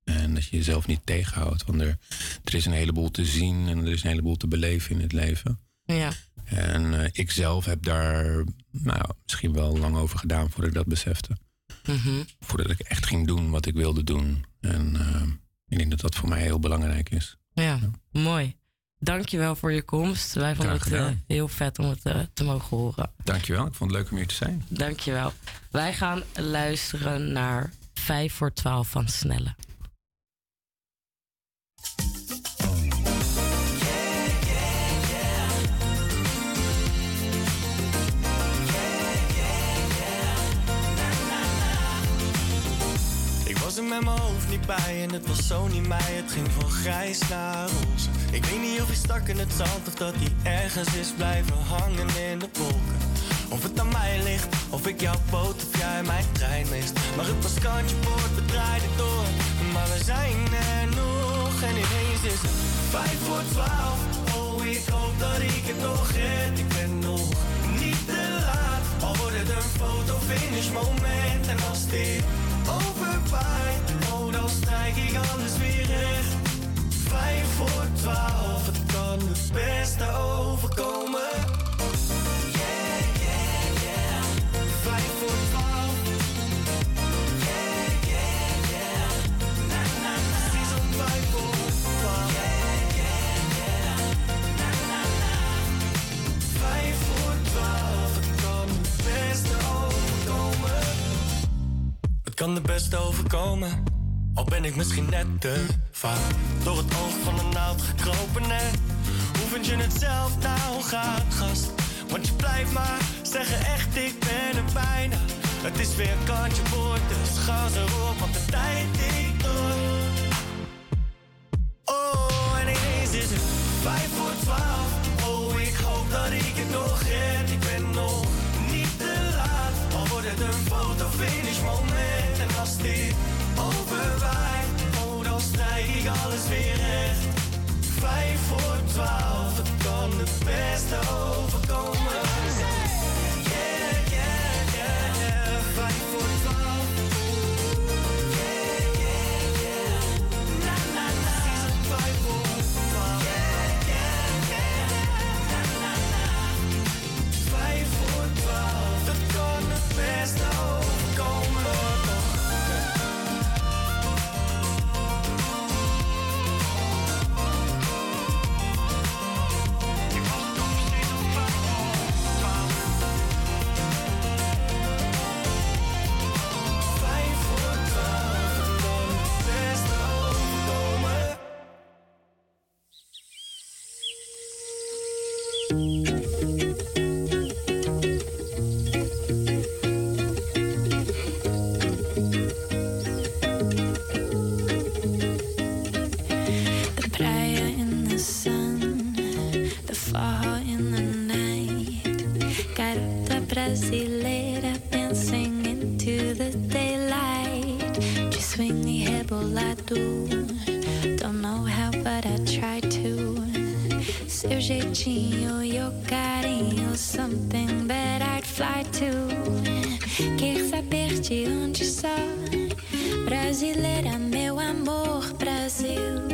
En dat je jezelf niet tegenhoudt. Want er, er is een heleboel te zien en er is een heleboel te beleven in het leven. Ja. En eh, ik zelf heb daar nou, misschien wel lang over gedaan voordat ik dat besefte. Mhm. Voordat ik echt ging doen wat ik wilde doen. En eh, ik denk dat dat voor mij heel belangrijk is. Ja, mooi. Dankjewel voor je komst. Wij vonden het eh, heel vet om het eh, te mogen horen. Dankjewel, ik vond het leuk om hier te zijn. Dankjewel. Wij gaan luisteren naar 5 voor 12 van Snelle. Was met mijn hoofd niet bij en het was zo niet mij. Het ging van grijs naar roze. Ik weet niet of hij stak in het zand of dat hij ergens is blijven hangen in de wolken. Of het aan mij ligt, of ik jouw boot of jij mijn trein mist. Maar het was kantje boord, we draaiden door. Maar we zijn er nog en ineens is het vijf voor twaalf. Oh, ik hoop dat ik het nog red. Ik ben nog niet te laat. Al wordt het een foto finish moment en als dit overwaait, oh dan strijk ik alles weer recht. Vijf voor twaalf, het kan het beste overkomen. Ik kan de beste overkomen, al ben ik misschien net te vaak door het oog van een naald gekropen. net. hoe vind je het zelf nou gaat, gast? Want je blijft maar zeggen echt, ik ben er bijna. Het is weer een kantje voor, dus gas erop, want de tijd ik door. Oh, en ineens is het vijf voor twaalf. Oh, ik hoop dat ik het nog schip overwaait. Oh, dan strijk ik alles weer recht. Vijf voor twaalf, het kan het beste overkomen. jeitinho, your carinho, something that I'd fly to. Quer saber de onde só? Brasileira, meu amor, Brasil.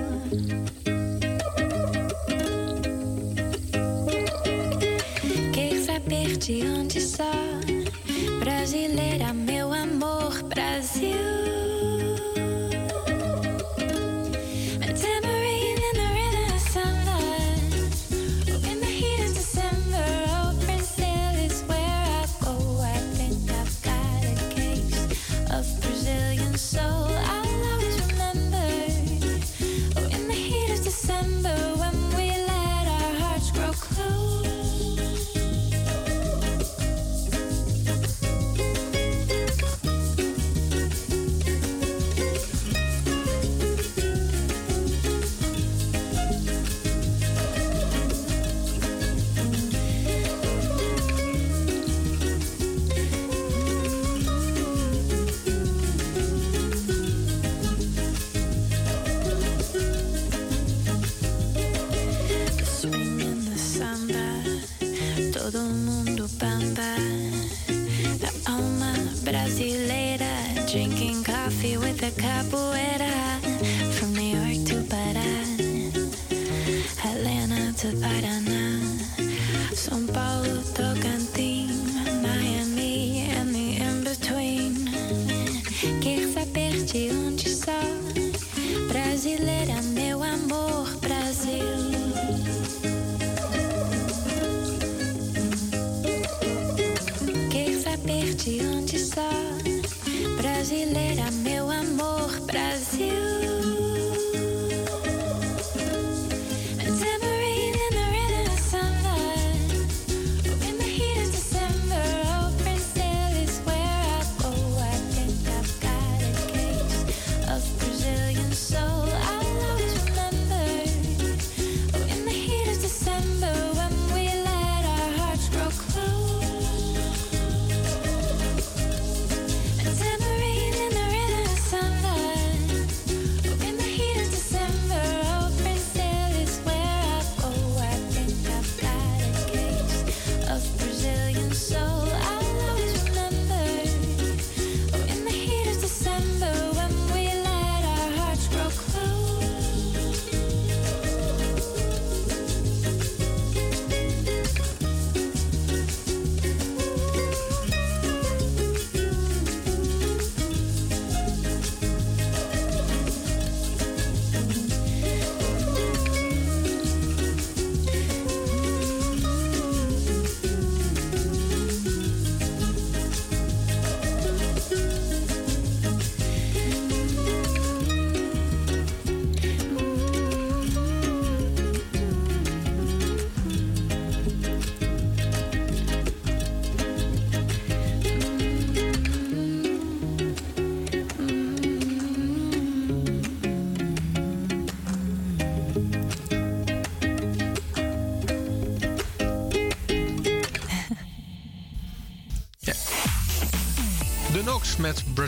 Quer saber de onde só? Brasileira, meu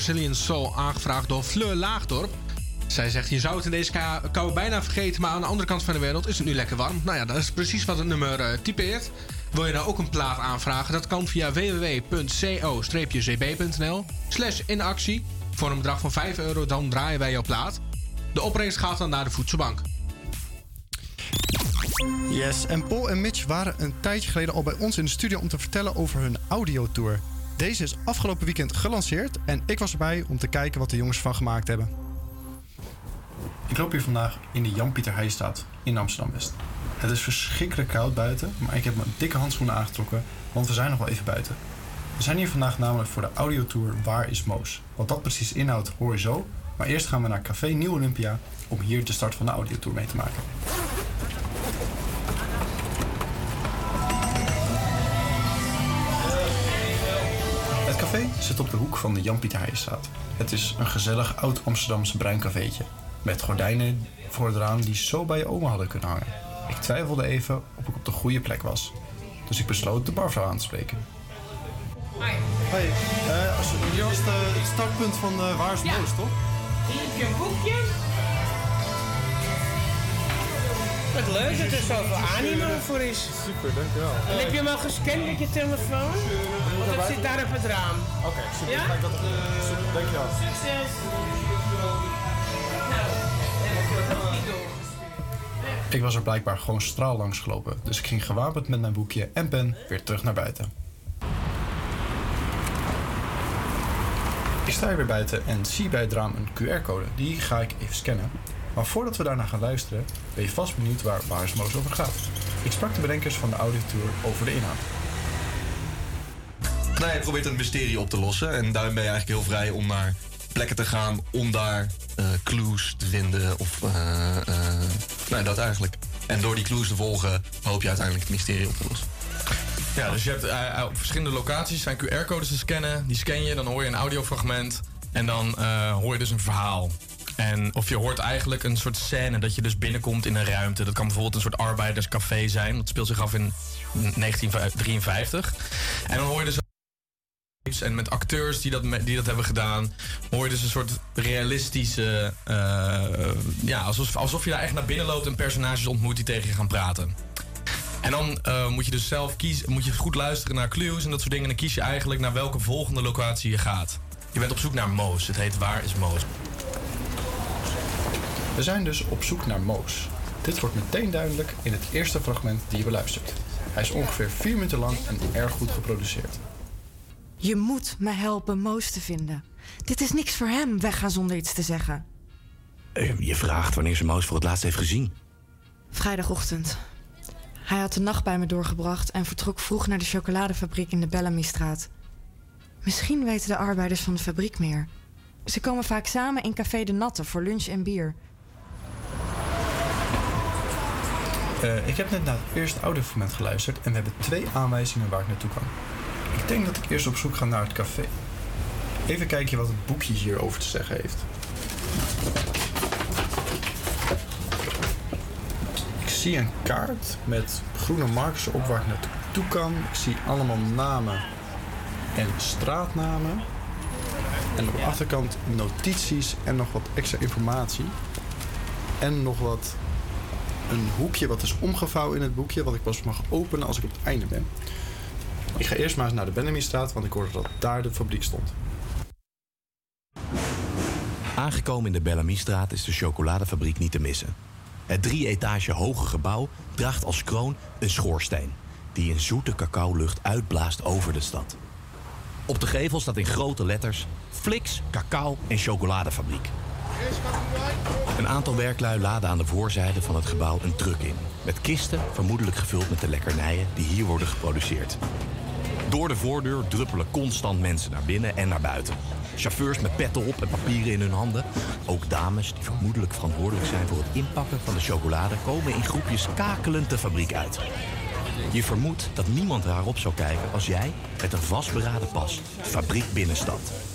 Brazilian Soul, aangevraagd door Fleur Laagdorp. Zij zegt, je zou het in deze kou bijna vergeten... maar aan de andere kant van de wereld is het nu lekker warm. Nou ja, dat is precies wat het nummer eh, typeert. Wil je nou ook een plaat aanvragen? Dat kan via www.co-cb.nl slash in actie. Voor een bedrag van 5 euro, dan draaien wij jouw plaat. De opbrengst gaat dan naar de voedselbank. Yes, en Paul en Mitch waren een tijdje geleden al bij ons in de studio om te vertellen over hun audiotour. Deze is afgelopen weekend gelanceerd en ik was erbij om te kijken wat de jongens ervan gemaakt hebben. Ik loop hier vandaag in de Jan-Pieter Heijstraat in Amsterdam-West. Het is verschrikkelijk koud buiten, maar ik heb mijn dikke handschoenen aangetrokken, want we zijn nog wel even buiten. We zijn hier vandaag namelijk voor de audiotour Waar is Moos? Wat dat precies inhoudt hoor je zo, maar eerst gaan we naar Café Nieuw Olympia om hier de start van de audiotour mee te maken. Zit op de hoek van de Jan-Pieter Heijenstraat. Het is een gezellig oud-Amsterdamse bruin cafeetje. Met gordijnen voor het raam die zo bij je oma hadden kunnen hangen. Ik twijfelde even of ik op de goede plek was. Dus ik besloot de barvrouw aan te spreken. Hoi, uh, als, hier was de- het startpunt van uh, Waar is Moos, toch? Hier heb je een boekje. Wat leuk dat er zoveel animo voor is. Super, dankjewel. En heb je hem al gescand met je telefoon? Want dat zit daar op het raam. Oké, super. Ja? Ga ik dat, super, dankjewel. Succes. Ik was er blijkbaar gewoon straal langs gelopen, dus ik ging gewapend met mijn boekje en pen weer terug naar buiten. Ik sta hier weer buiten en zie bij het raam een QR-code. Die ga ik even scannen. Maar voordat we daarna gaan luisteren, ben je vast benieuwd waar Waarsmoos over gaat. Ik sprak de bedenkers van de audiotour over de inhoud. Nou, je probeert een mysterie op te lossen. En daarin ben je eigenlijk heel vrij om naar plekken te gaan om daar eh, clues te vinden. Of eh, eh, nou, dat eigenlijk. En door die clues te volgen hoop je uiteindelijk het mysterie op te lossen. Ja, dus je hebt op verschillende locaties zijn QR-codes te scannen. Die scan je, dan hoor je een audiofragment. En dan eh, hoor je dus een verhaal. En of je hoort eigenlijk een soort scène dat je dus binnenkomt in een ruimte. Dat kan bijvoorbeeld een soort arbeiderscafé zijn. Dat speelt zich af in 1953. En dan hoor je dus en met acteurs die dat, die dat hebben gedaan, hoor je dus een soort realistische. eh, ja, alsof, alsof je daar echt naar binnen loopt en personages ontmoet die tegen je gaan praten. En dan eh, moet je dus zelf kiezen, moet je goed luisteren naar clues en dat soort dingen. En dan kies je eigenlijk naar welke volgende locatie je gaat. Je bent op zoek naar Moos. Het heet Waar is Moos? We zijn dus op zoek naar Moos. Dit wordt meteen duidelijk in het eerste fragment die je beluistert. Hij is ongeveer 4 minuten lang en erg goed geproduceerd. Je moet me helpen Moos te vinden. Dit is niks voor hem, weggaan zonder iets te zeggen. Eh, Je vraagt wanneer ze Moos voor het laatst heeft gezien. Vrijdagochtend. Hij had de nacht bij me doorgebracht en vertrok vroeg naar de chocoladefabriek in de Bellamystraat. Misschien weten de arbeiders van de fabriek meer. Ze komen vaak samen in Café de Natte voor lunch en bier. Eh, ik heb net naar het eerste audiofragment geluisterd en we hebben twee aanwijzingen waar ik naartoe kan. Ik denk dat ik eerst op zoek ga naar het café. Even kijken wat het boekje hierover te zeggen heeft. Ik zie een kaart met groene markers op waar ik naartoe kan. Ik zie allemaal namen en straatnamen. En op de achterkant notities en nog wat extra informatie. En nog wat een hoekje wat is omgevouwen in het boekje, wat ik pas mag openen als ik op het einde ben. Ik ga eerst maar eens naar de Benjaminstraat, want ik hoorde dat daar de fabriek stond. Aangekomen in de Bellamystraat is de chocoladefabriek niet te missen. Het drie etage hoge gebouw draagt als kroon een schoorsteen... die een zoete cacaolucht uitblaast over de stad. Op de gevel staat in grote letters... Flix, cacao en chocoladefabriek. Een aantal werklui laden aan de voorzijde van het gebouw een truck in. Met kisten, vermoedelijk gevuld met de lekkernijen die hier worden geproduceerd. Door de voordeur druppelen constant mensen naar binnen en naar buiten. Chauffeurs met petten op en papieren in hun handen. Ook dames die vermoedelijk verantwoordelijk zijn voor het inpakken van de chocolade... komen in groepjes kakelend de fabriek uit. Je vermoedt dat niemand raar op zou kijken als jij met een vastberaden pas fabriek binnenstapt.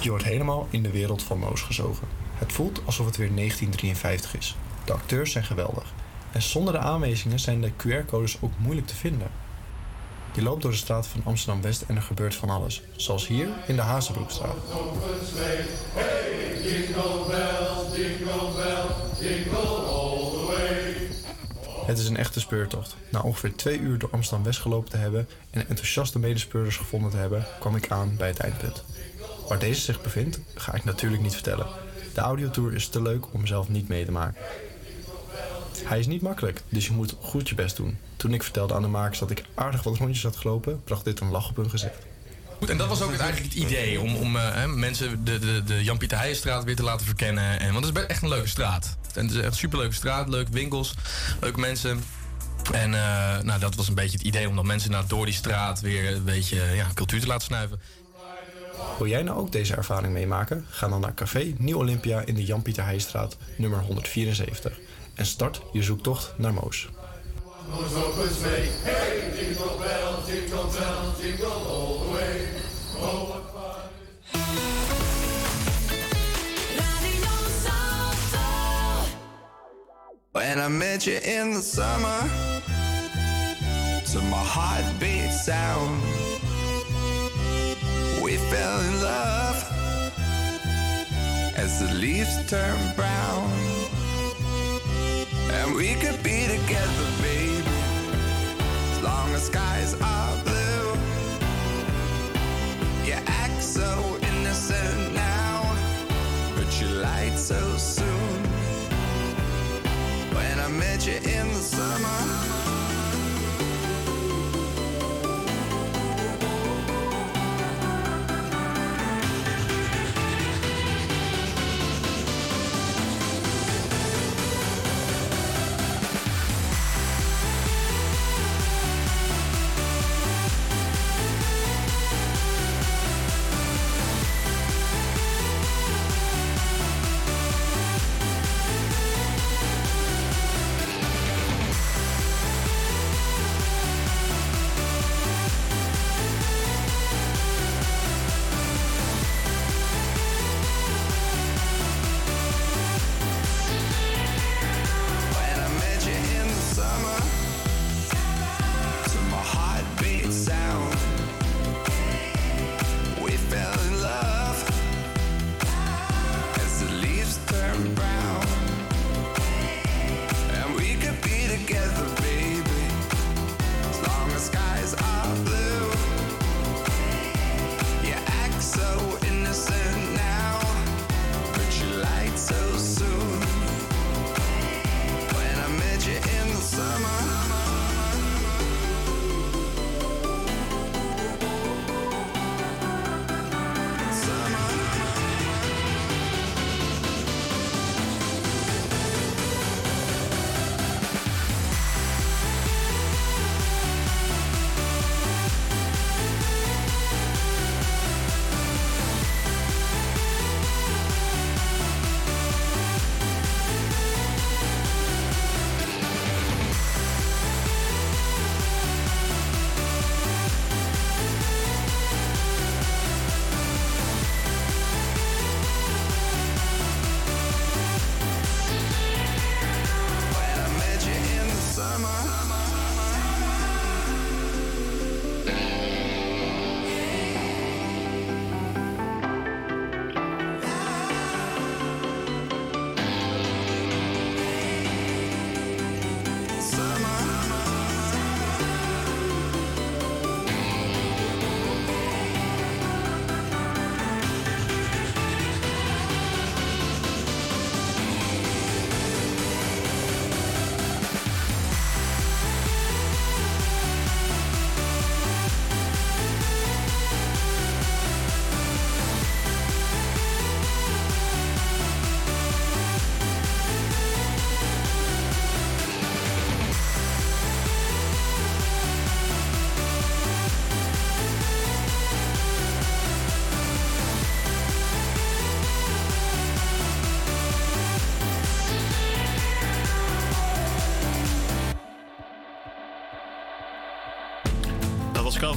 Je wordt helemaal in de wereld van Moos gezogen. Het voelt alsof het weer 1953 is. De acteurs zijn geweldig. En zonder de aanwijzingen zijn de QR-codes ook moeilijk te vinden. Je loopt door de straat van Amsterdam-West en er gebeurt van alles. Zoals hier in de Hazenbroekstraat. Het is een echte speurtocht. Na ongeveer twee uur door Amsterdam-West gelopen te hebben en enthousiaste medespeurders gevonden te hebben, kwam ik aan bij het eindpunt. Waar deze zich bevindt, ga ik natuurlijk niet vertellen. De audiotour is te leuk om zelf niet mee te maken. Hij is niet makkelijk, dus je moet goed je best doen. Toen ik vertelde aan de makers dat ik aardig wat rondjes had gelopen, bracht dit een lach op hun gezicht. Goed, en dat was ook het, eigenlijk het idee. Om, om eh, mensen de, de, de Jan-Pieter Heijenstraat weer te laten verkennen. En, want het is echt een leuke straat. En het is echt een superleuke straat. Leuke winkels. Leuke mensen. En eh, nou, dat was een beetje het idee. Om dan mensen nou, door die straat weer een beetje ja, cultuur te laten snuiven. Wil jij nou ook deze ervaring meemaken? Ga dan naar Café Nieuw Olympia in de Jan-Pieter Heijstraat, nummer 174. En start je zoektocht naar Moos. When I met you in the summer, to my heartbeat sound, fell in love as the leaves turn brown. And we could be together, baby, as long as skies are blue. You act so innocent now, but you lied so soon. When I met you in the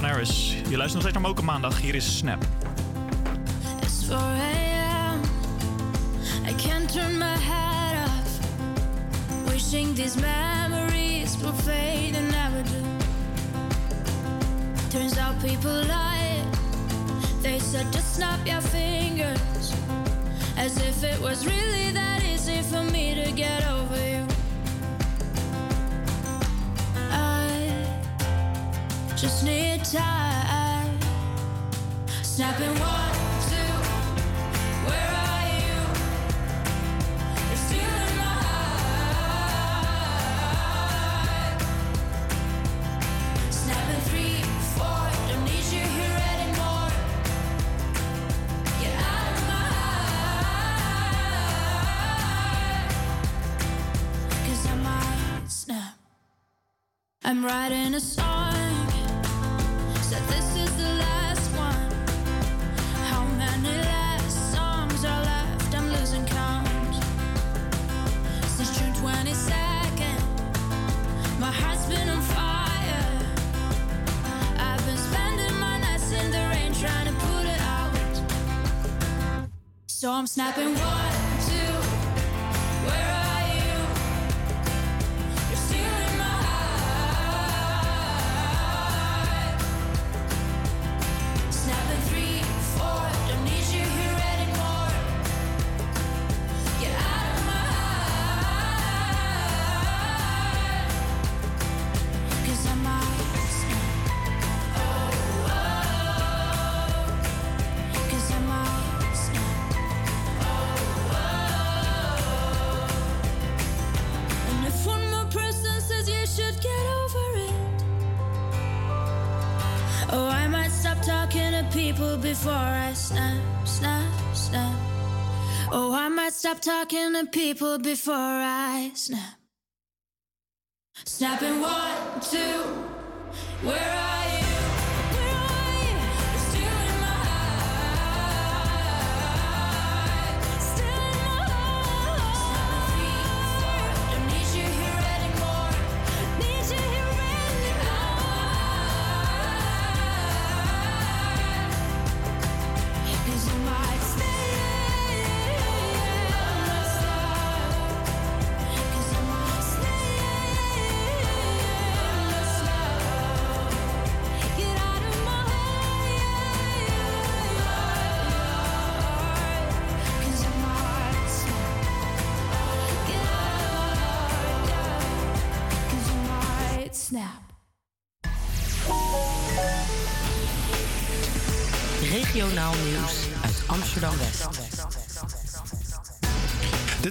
Je luistert nog steeds naar Moken Maandag. Hier is Snap. people before I snap.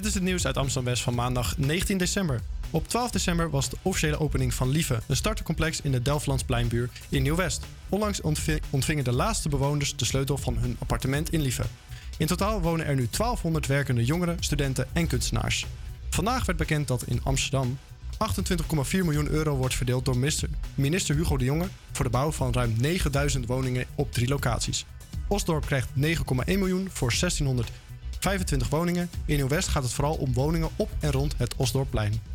Dit is het nieuws uit Amsterdam-West van maandag 19 december. Op 12 december was de officiële opening van Lieve, een startercomplex in de Delftlandsplein-buurt in Nieuw-West. Onlangs ontvingen de laatste bewoners de sleutel van hun appartement in Lieve. In totaal wonen er nu 1200 werkende jongeren, studenten en kunstenaars. Vandaag werd bekend dat in Amsterdam 28,4 miljoen euro wordt verdeeld door minister Hugo de Jonge voor de bouw van ruim 9000 woningen op drie locaties. Osdorp krijgt 9,1 miljoen voor 1600 25 woningen. In Nieuw-West gaat het vooral om woningen op en rond het Osdorpplein.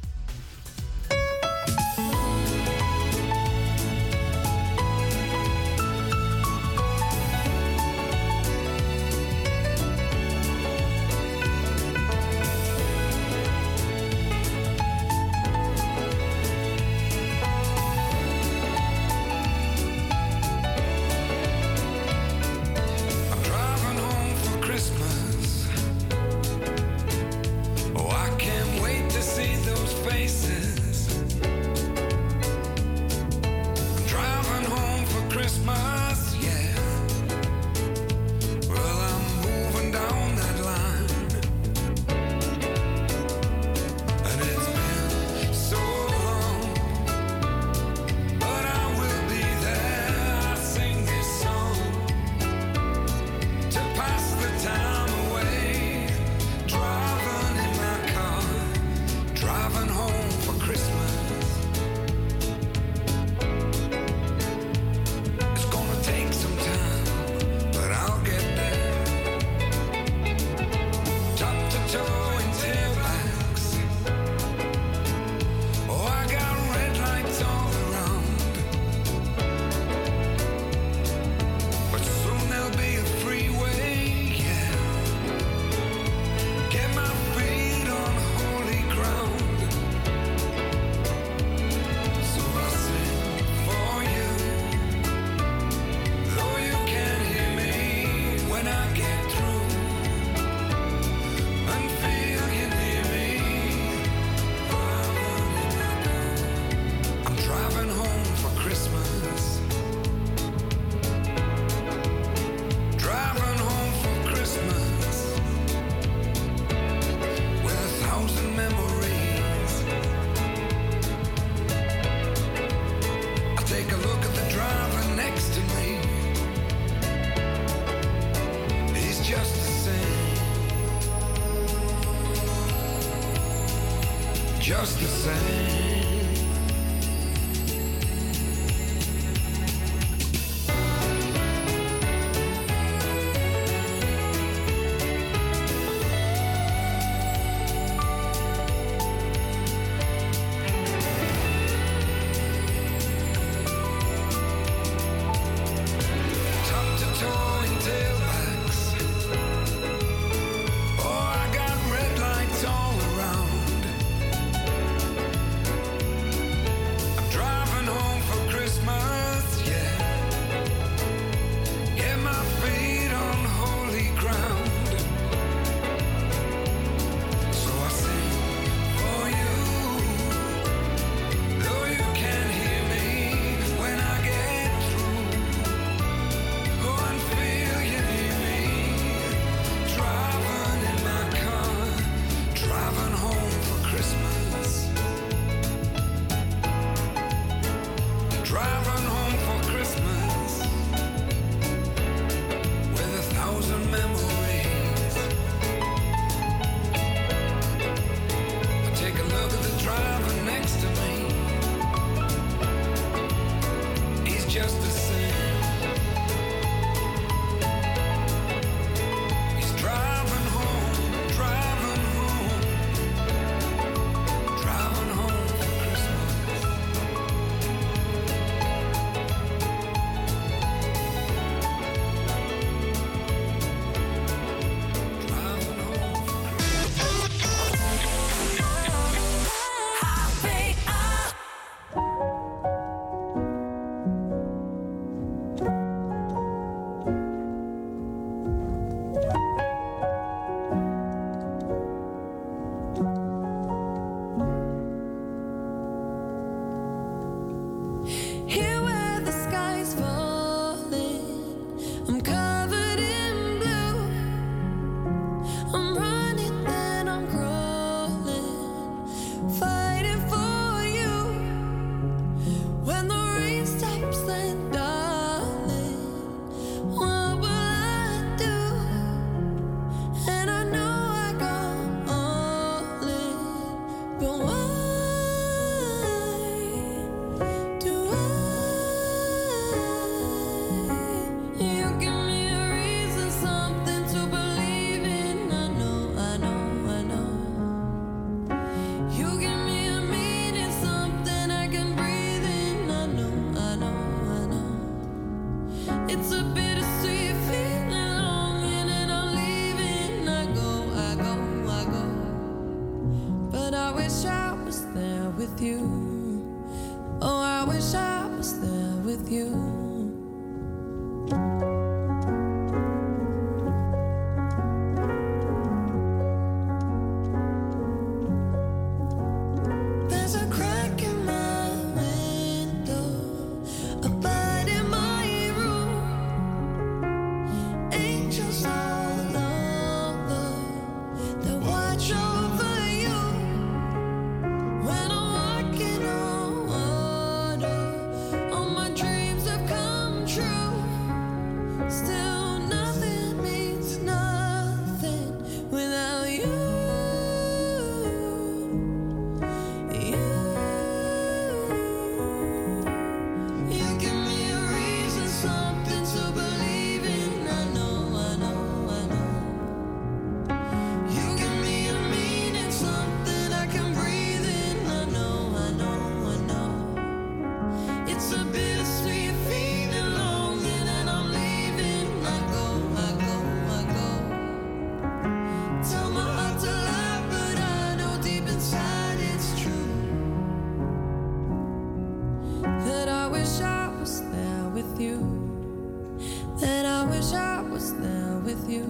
with you. that I wish I was there with you.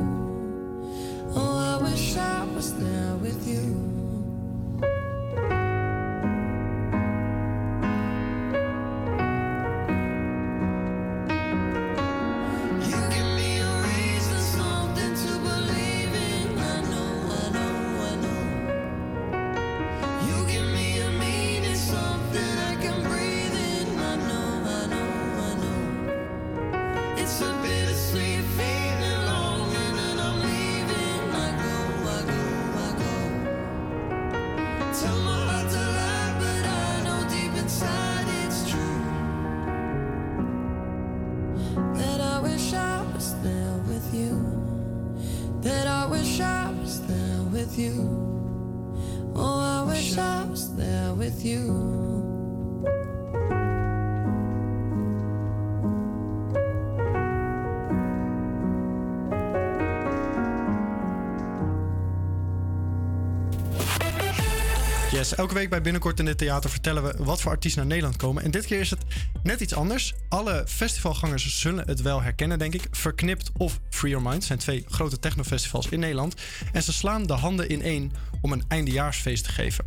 Oh, I wish I was there with you. Elke week bij Binnenkort in dit theater vertellen we wat voor artiesten naar Nederland komen. En dit keer is het net iets anders. Alle festivalgangers zullen het wel herkennen, denk ik. Verknipt of Free Your Mind zijn twee grote technofestivals in Nederland. En ze slaan de handen in één om een eindejaarsfeest te geven.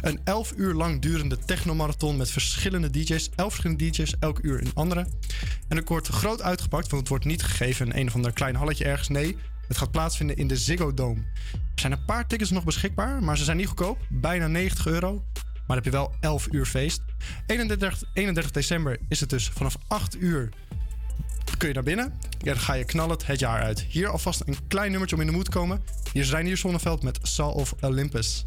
Een 11 uur lang durende technomarathon met verschillende DJ's. 11 verschillende DJ's, elk uur een andere. En het wordt groot uitgepakt, want het wordt niet gegeven in een of ander klein halletje ergens. Nee, het gaat plaatsvinden in de Ziggo Dome. Er zijn een paar tickets nog beschikbaar, maar ze zijn niet goedkoop. Bijna 90 euro. Maar dan heb je wel 11 uur feest. 31, 31 december is het dus vanaf 8 uur kun je naar binnen. Ja, dan ga je knallen het jaar uit. Hier alvast een klein nummertje om in de moed te komen. Hier is Reinier Zonneveld met Saul of Olympus.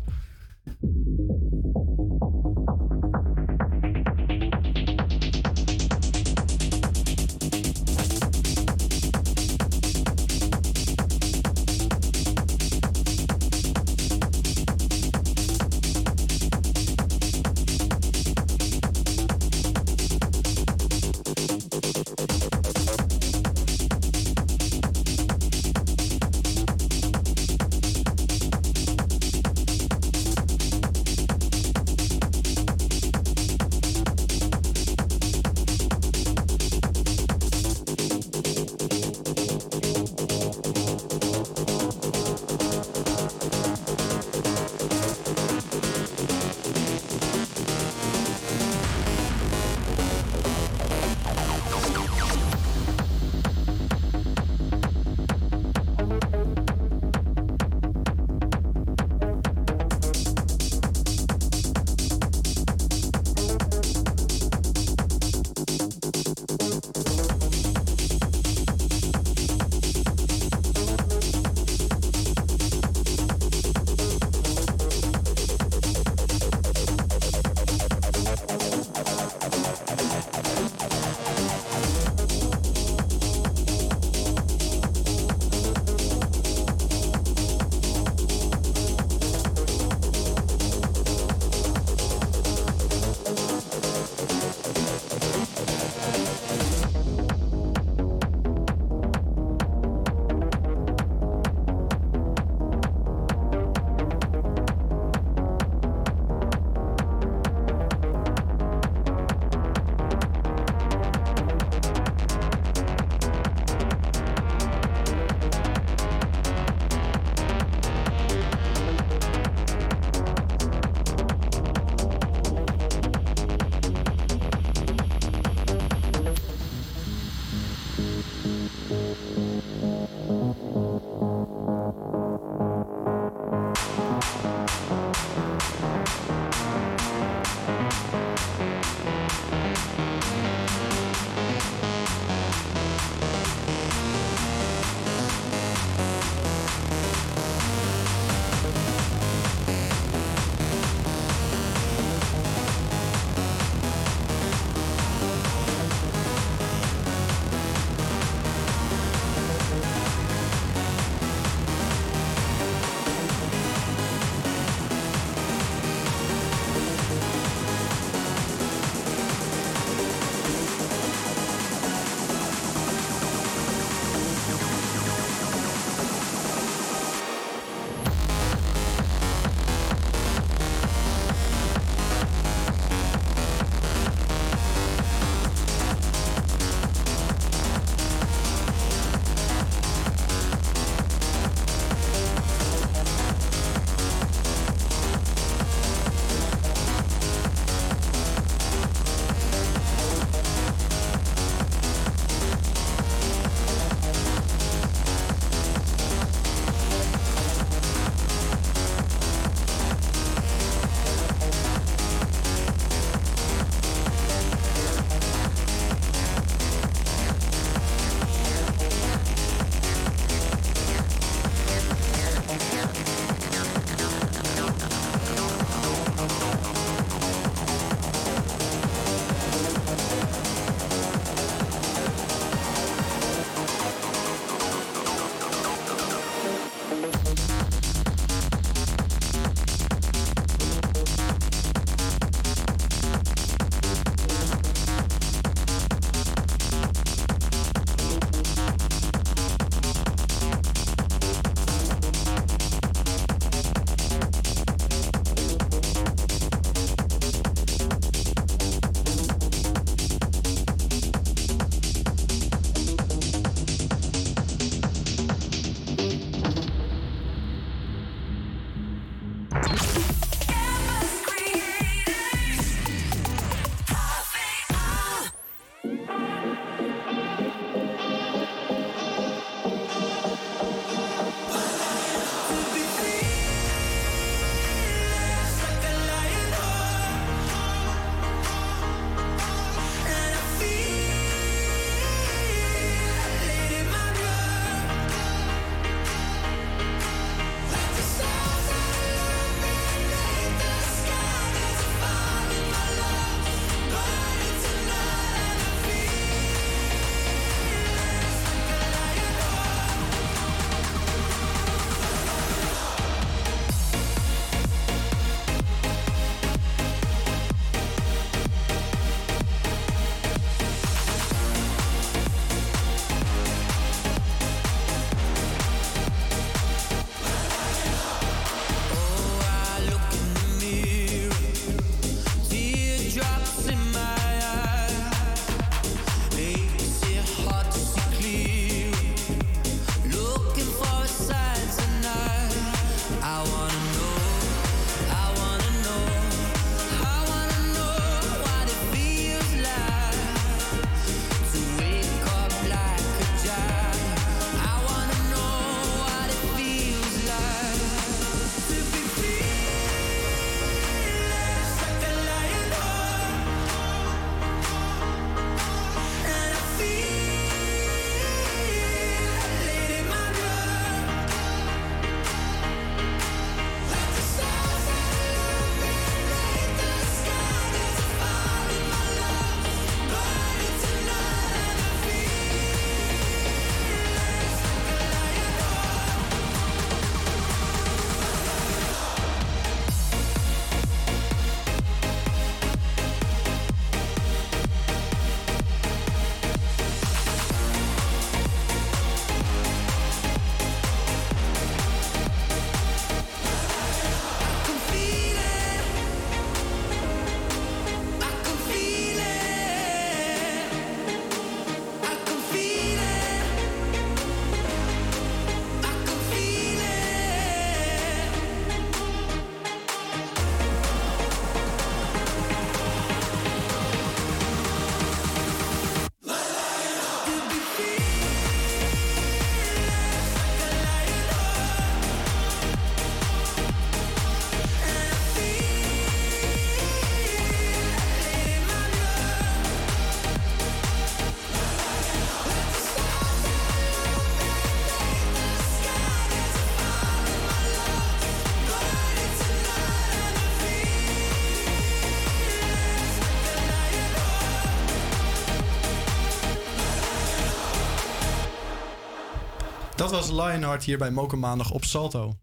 Was Lionheart hier bij Moken Maandag op Salto.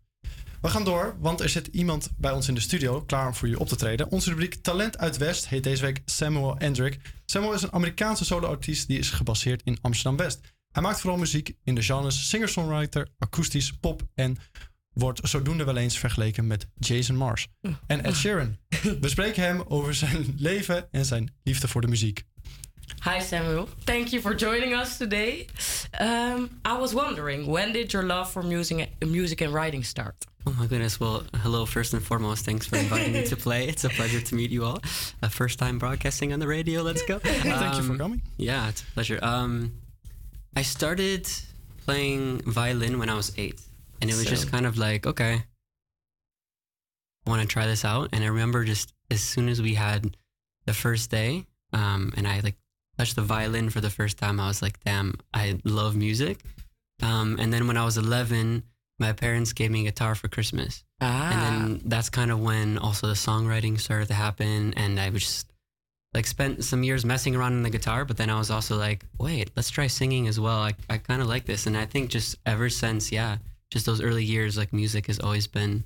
We gaan door, want er zit iemand bij ons in de studio klaar om voor jullie op te treden. Onze rubriek Talent uit West heet deze week Samuel Endrick. Samuel is een Amerikaanse solo-artiest die is gebaseerd in Amsterdam-West. Hij maakt vooral muziek in de genres singer-songwriter, akoestisch, pop en wordt zodoende wel eens vergeleken met Jason Mars. En Ed Sheeran. We spreken hem over zijn leven en zijn liefde voor de muziek. Hi, Samuel. Thank you for joining us today. Um, I was wondering, when did your love for music, music and writing start? Oh my goodness. Well, hello, first and foremost. Thanks for inviting me to play. It's a pleasure to meet you all. Uh, first time broadcasting on the radio. Let's go. Thank you for Um, coming. Yeah, it's a pleasure. Um, I started playing violin when I was eight. And it was just kind of like, okay, I want to try this out. And I remember just as soon as we had the first day, um, and I like touched the violin for the first time, I was like, damn, I love music. Um, and then when I was 11, my parents gave me a guitar for Christmas. Ah. And then that's kind of when also the songwriting started to happen. And I was just like spent some years messing around on the guitar, but then I was also like, wait, let's try singing as well. I, I kind of like this. And I think just ever since, yeah, just those early years, like music has always been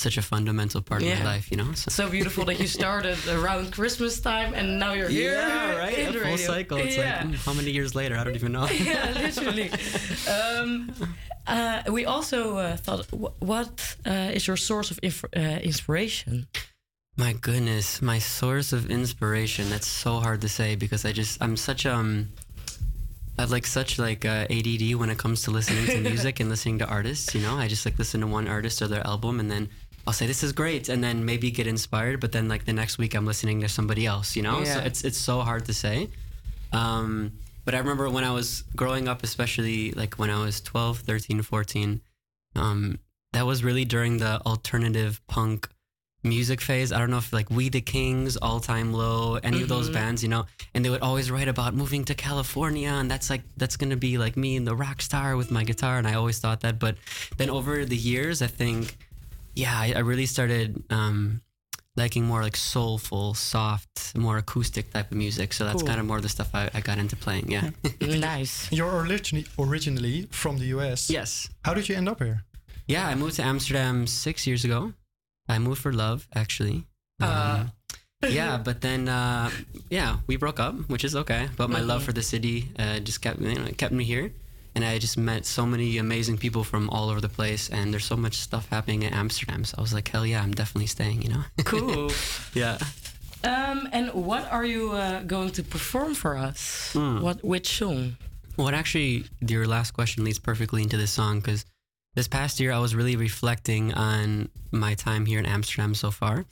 such a fundamental part of my life, you know? So, So beautiful that you started around Christmas time and now you're here. yeah, right? in A full radio. cycle. It's yeah. like, mm, how many years later? I don't even know. yeah, literally. Um, uh, we also uh, thought, wh- what uh, is your source of inf- uh, inspiration? My goodness, my source of inspiration. That's so hard to say because I just I'm such um I have like such like uh, ADD when it comes to listening to music and listening to artists. You know, I just like listen to one artist or their album and then I'll say this is great and then maybe get inspired, but then like the next week I'm listening to somebody else. You know, so it's it's so hard to say. Um, but I remember when I was growing up, especially like when I was 12, 13, 14, um, that was really during the alternative punk music phase. I don't know if like We the Kings, All Time Low, any of those Mhm. bands, you know, and they would always write about moving to California and that's like that's gonna be like me and the rock star with my guitar. And I always thought that. But then over the years, I think, yeah, I, I really started um liking more like soulful, soft, more acoustic type of music. So that's Cool. kind of more the stuff I, I got into playing. Yeah. nice. You're originally, originally from the US. Yes. How did you end up here? Yeah, I moved to Amsterdam six years ago. I moved for love, actually. Um, yeah, but then uh, yeah, we broke up, which is okay. But my love Mhm. for the city uh, just kept you know, kept me here, and I just met so many amazing people from all over the place. And there's so much stuff happening in Amsterdam, so I was like, hell yeah, I'm definitely staying. You know? Cool. yeah. Um, and what are you uh, going to perform for us? Hmm. What which song? Well, actually, your last question leads perfectly into this song because this past year I was really reflecting on my time here in Amsterdam so far.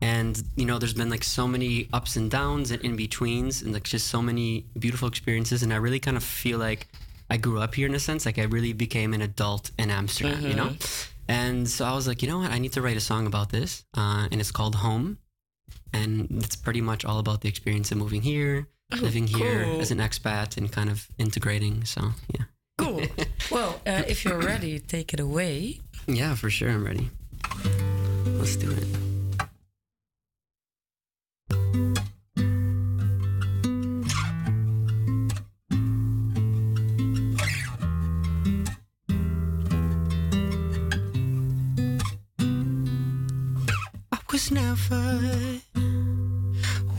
And, you know, there's been like so many ups and downs and in betweens and like just so many beautiful experiences. And I really kind of feel like I grew up here in a sense. Like I really became an adult in Amsterdam, you know? Mhm. And so I was like, you know what? I need to write a song about this. Uh, and it's called Home. And it's pretty much all about the experience of moving here, Oh, living here cool. as an expat, and kind of integrating. So, yeah. Cool. well, uh, if you're ready, take it away. Yeah, for sure. I'm ready. Let's do it. Was never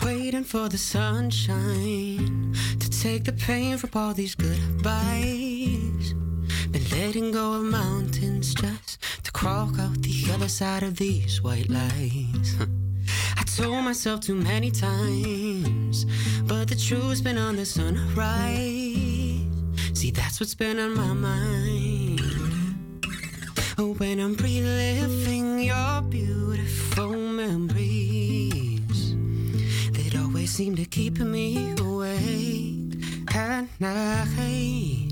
waiting for the sunshine to take the pain from all these goodbyes. Been letting go of mountains just to crawl out the other side of these white lies. I told myself too many times, but the truth's been on the sunrise. See, that's what's been on my mind. Oh, when I'm reliving your beautiful memories that always seem to keep me awake at night.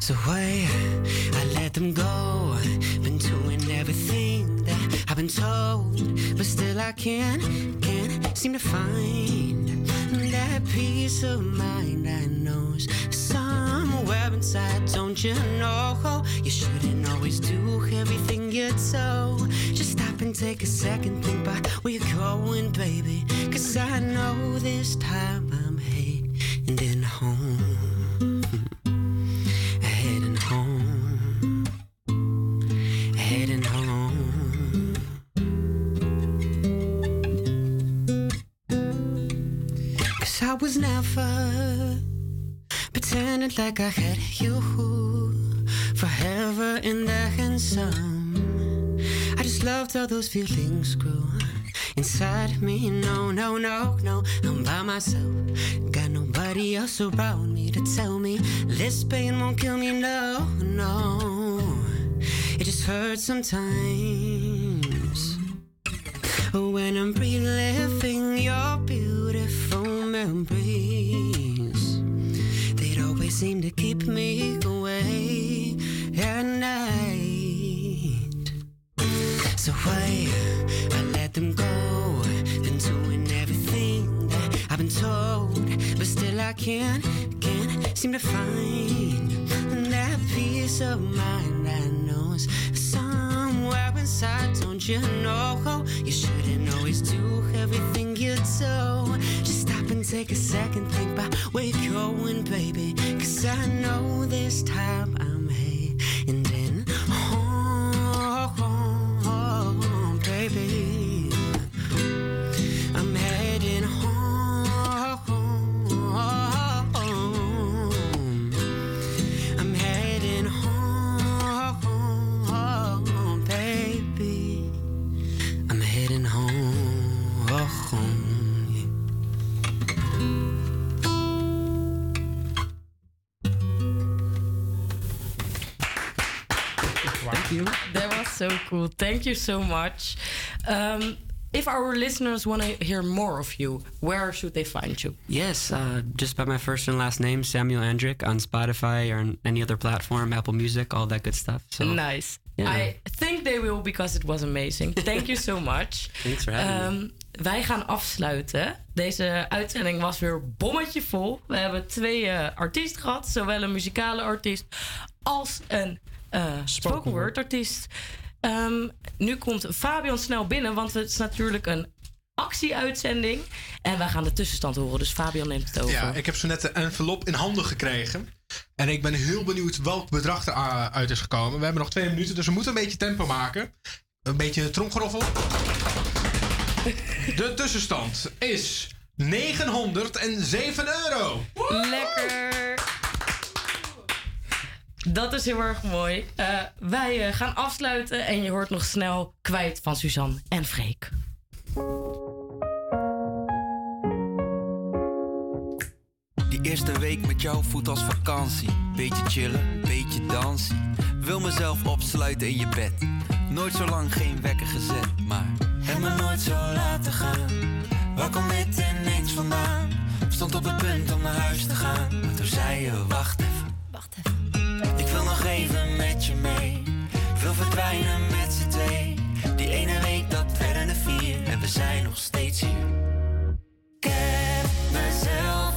So why I let them go. Been doing everything that I've been told, but still I can't, can't seem to find that peace of mind I know's somewhere inside. Don't you know you shouldn't always do everything you're told? Just stop and take a second, think about where you're going, baby. Cause I know this time I'm heading home. Was never pretending like I had you forever and then some. I just loved how those feelings grew inside me. No, no, no, no, I'm by myself. Got nobody else around me to tell me this pain won't kill me. No, no, it just hurts sometimes. When I'm reliving keep me away at night. So why I let them go, been doing everything that I've been told, but still I can't, can't seem to find that peace of mind that knows somewhere inside. Don't you know you shouldn't always do everything you do? Take a second, think about where you're going, baby. Cause I know this time I'm so cool. Thank you so much. Um, if our listeners want to hear more of you, where should they find you? Yes, uh, just by my first and last name, Samuel Andrick, on Spotify or on any other platform, Apple Music, all that good stuff. So nice. Yeah. I think they will because it was amazing. Thank you so much. Thanks for having me. Ehm, wij gaan afsluiten. Deze uitzending was weer bommetje vol. We hebben twee eh, artiesten gehad. Zowel een muzikale artiest als een eh, spoken word artiest. Ehm, nu komt Fabian snel binnen, want het is natuurlijk een actieuitzending. En wij gaan de tussenstand horen, dus Fabian neemt het over. Ja, ik heb zo net de envelop in handen gekregen. En ik ben heel benieuwd welk bedrag er uh, uit is gekomen. We hebben nog twee minuten, dus we moeten een beetje tempo maken. Een beetje tromgeroffel. De tussenstand is 907 euro. Lekker! Dat is heel erg mooi. Eh, wij eh, gaan afsluiten en je hoort nog snel kwijt van Suzanne en Freek. Die eerste week met jou voelt als vakantie. Beetje chillen, beetje dansen. Wil mezelf opsluiten in je bed. Nooit zo lang geen wekker gezet, maar heb me nooit zo laten gaan. Waar komt dit ineens vandaan? Stond op het punt om naar huis te gaan. Maar toen zei je, wacht even. Wacht even wil nog even met je mee. Wil verdwijnen met z'n twee. Die ene week dat werden de vier en we zijn nog steeds hier. Ik heb mezelf.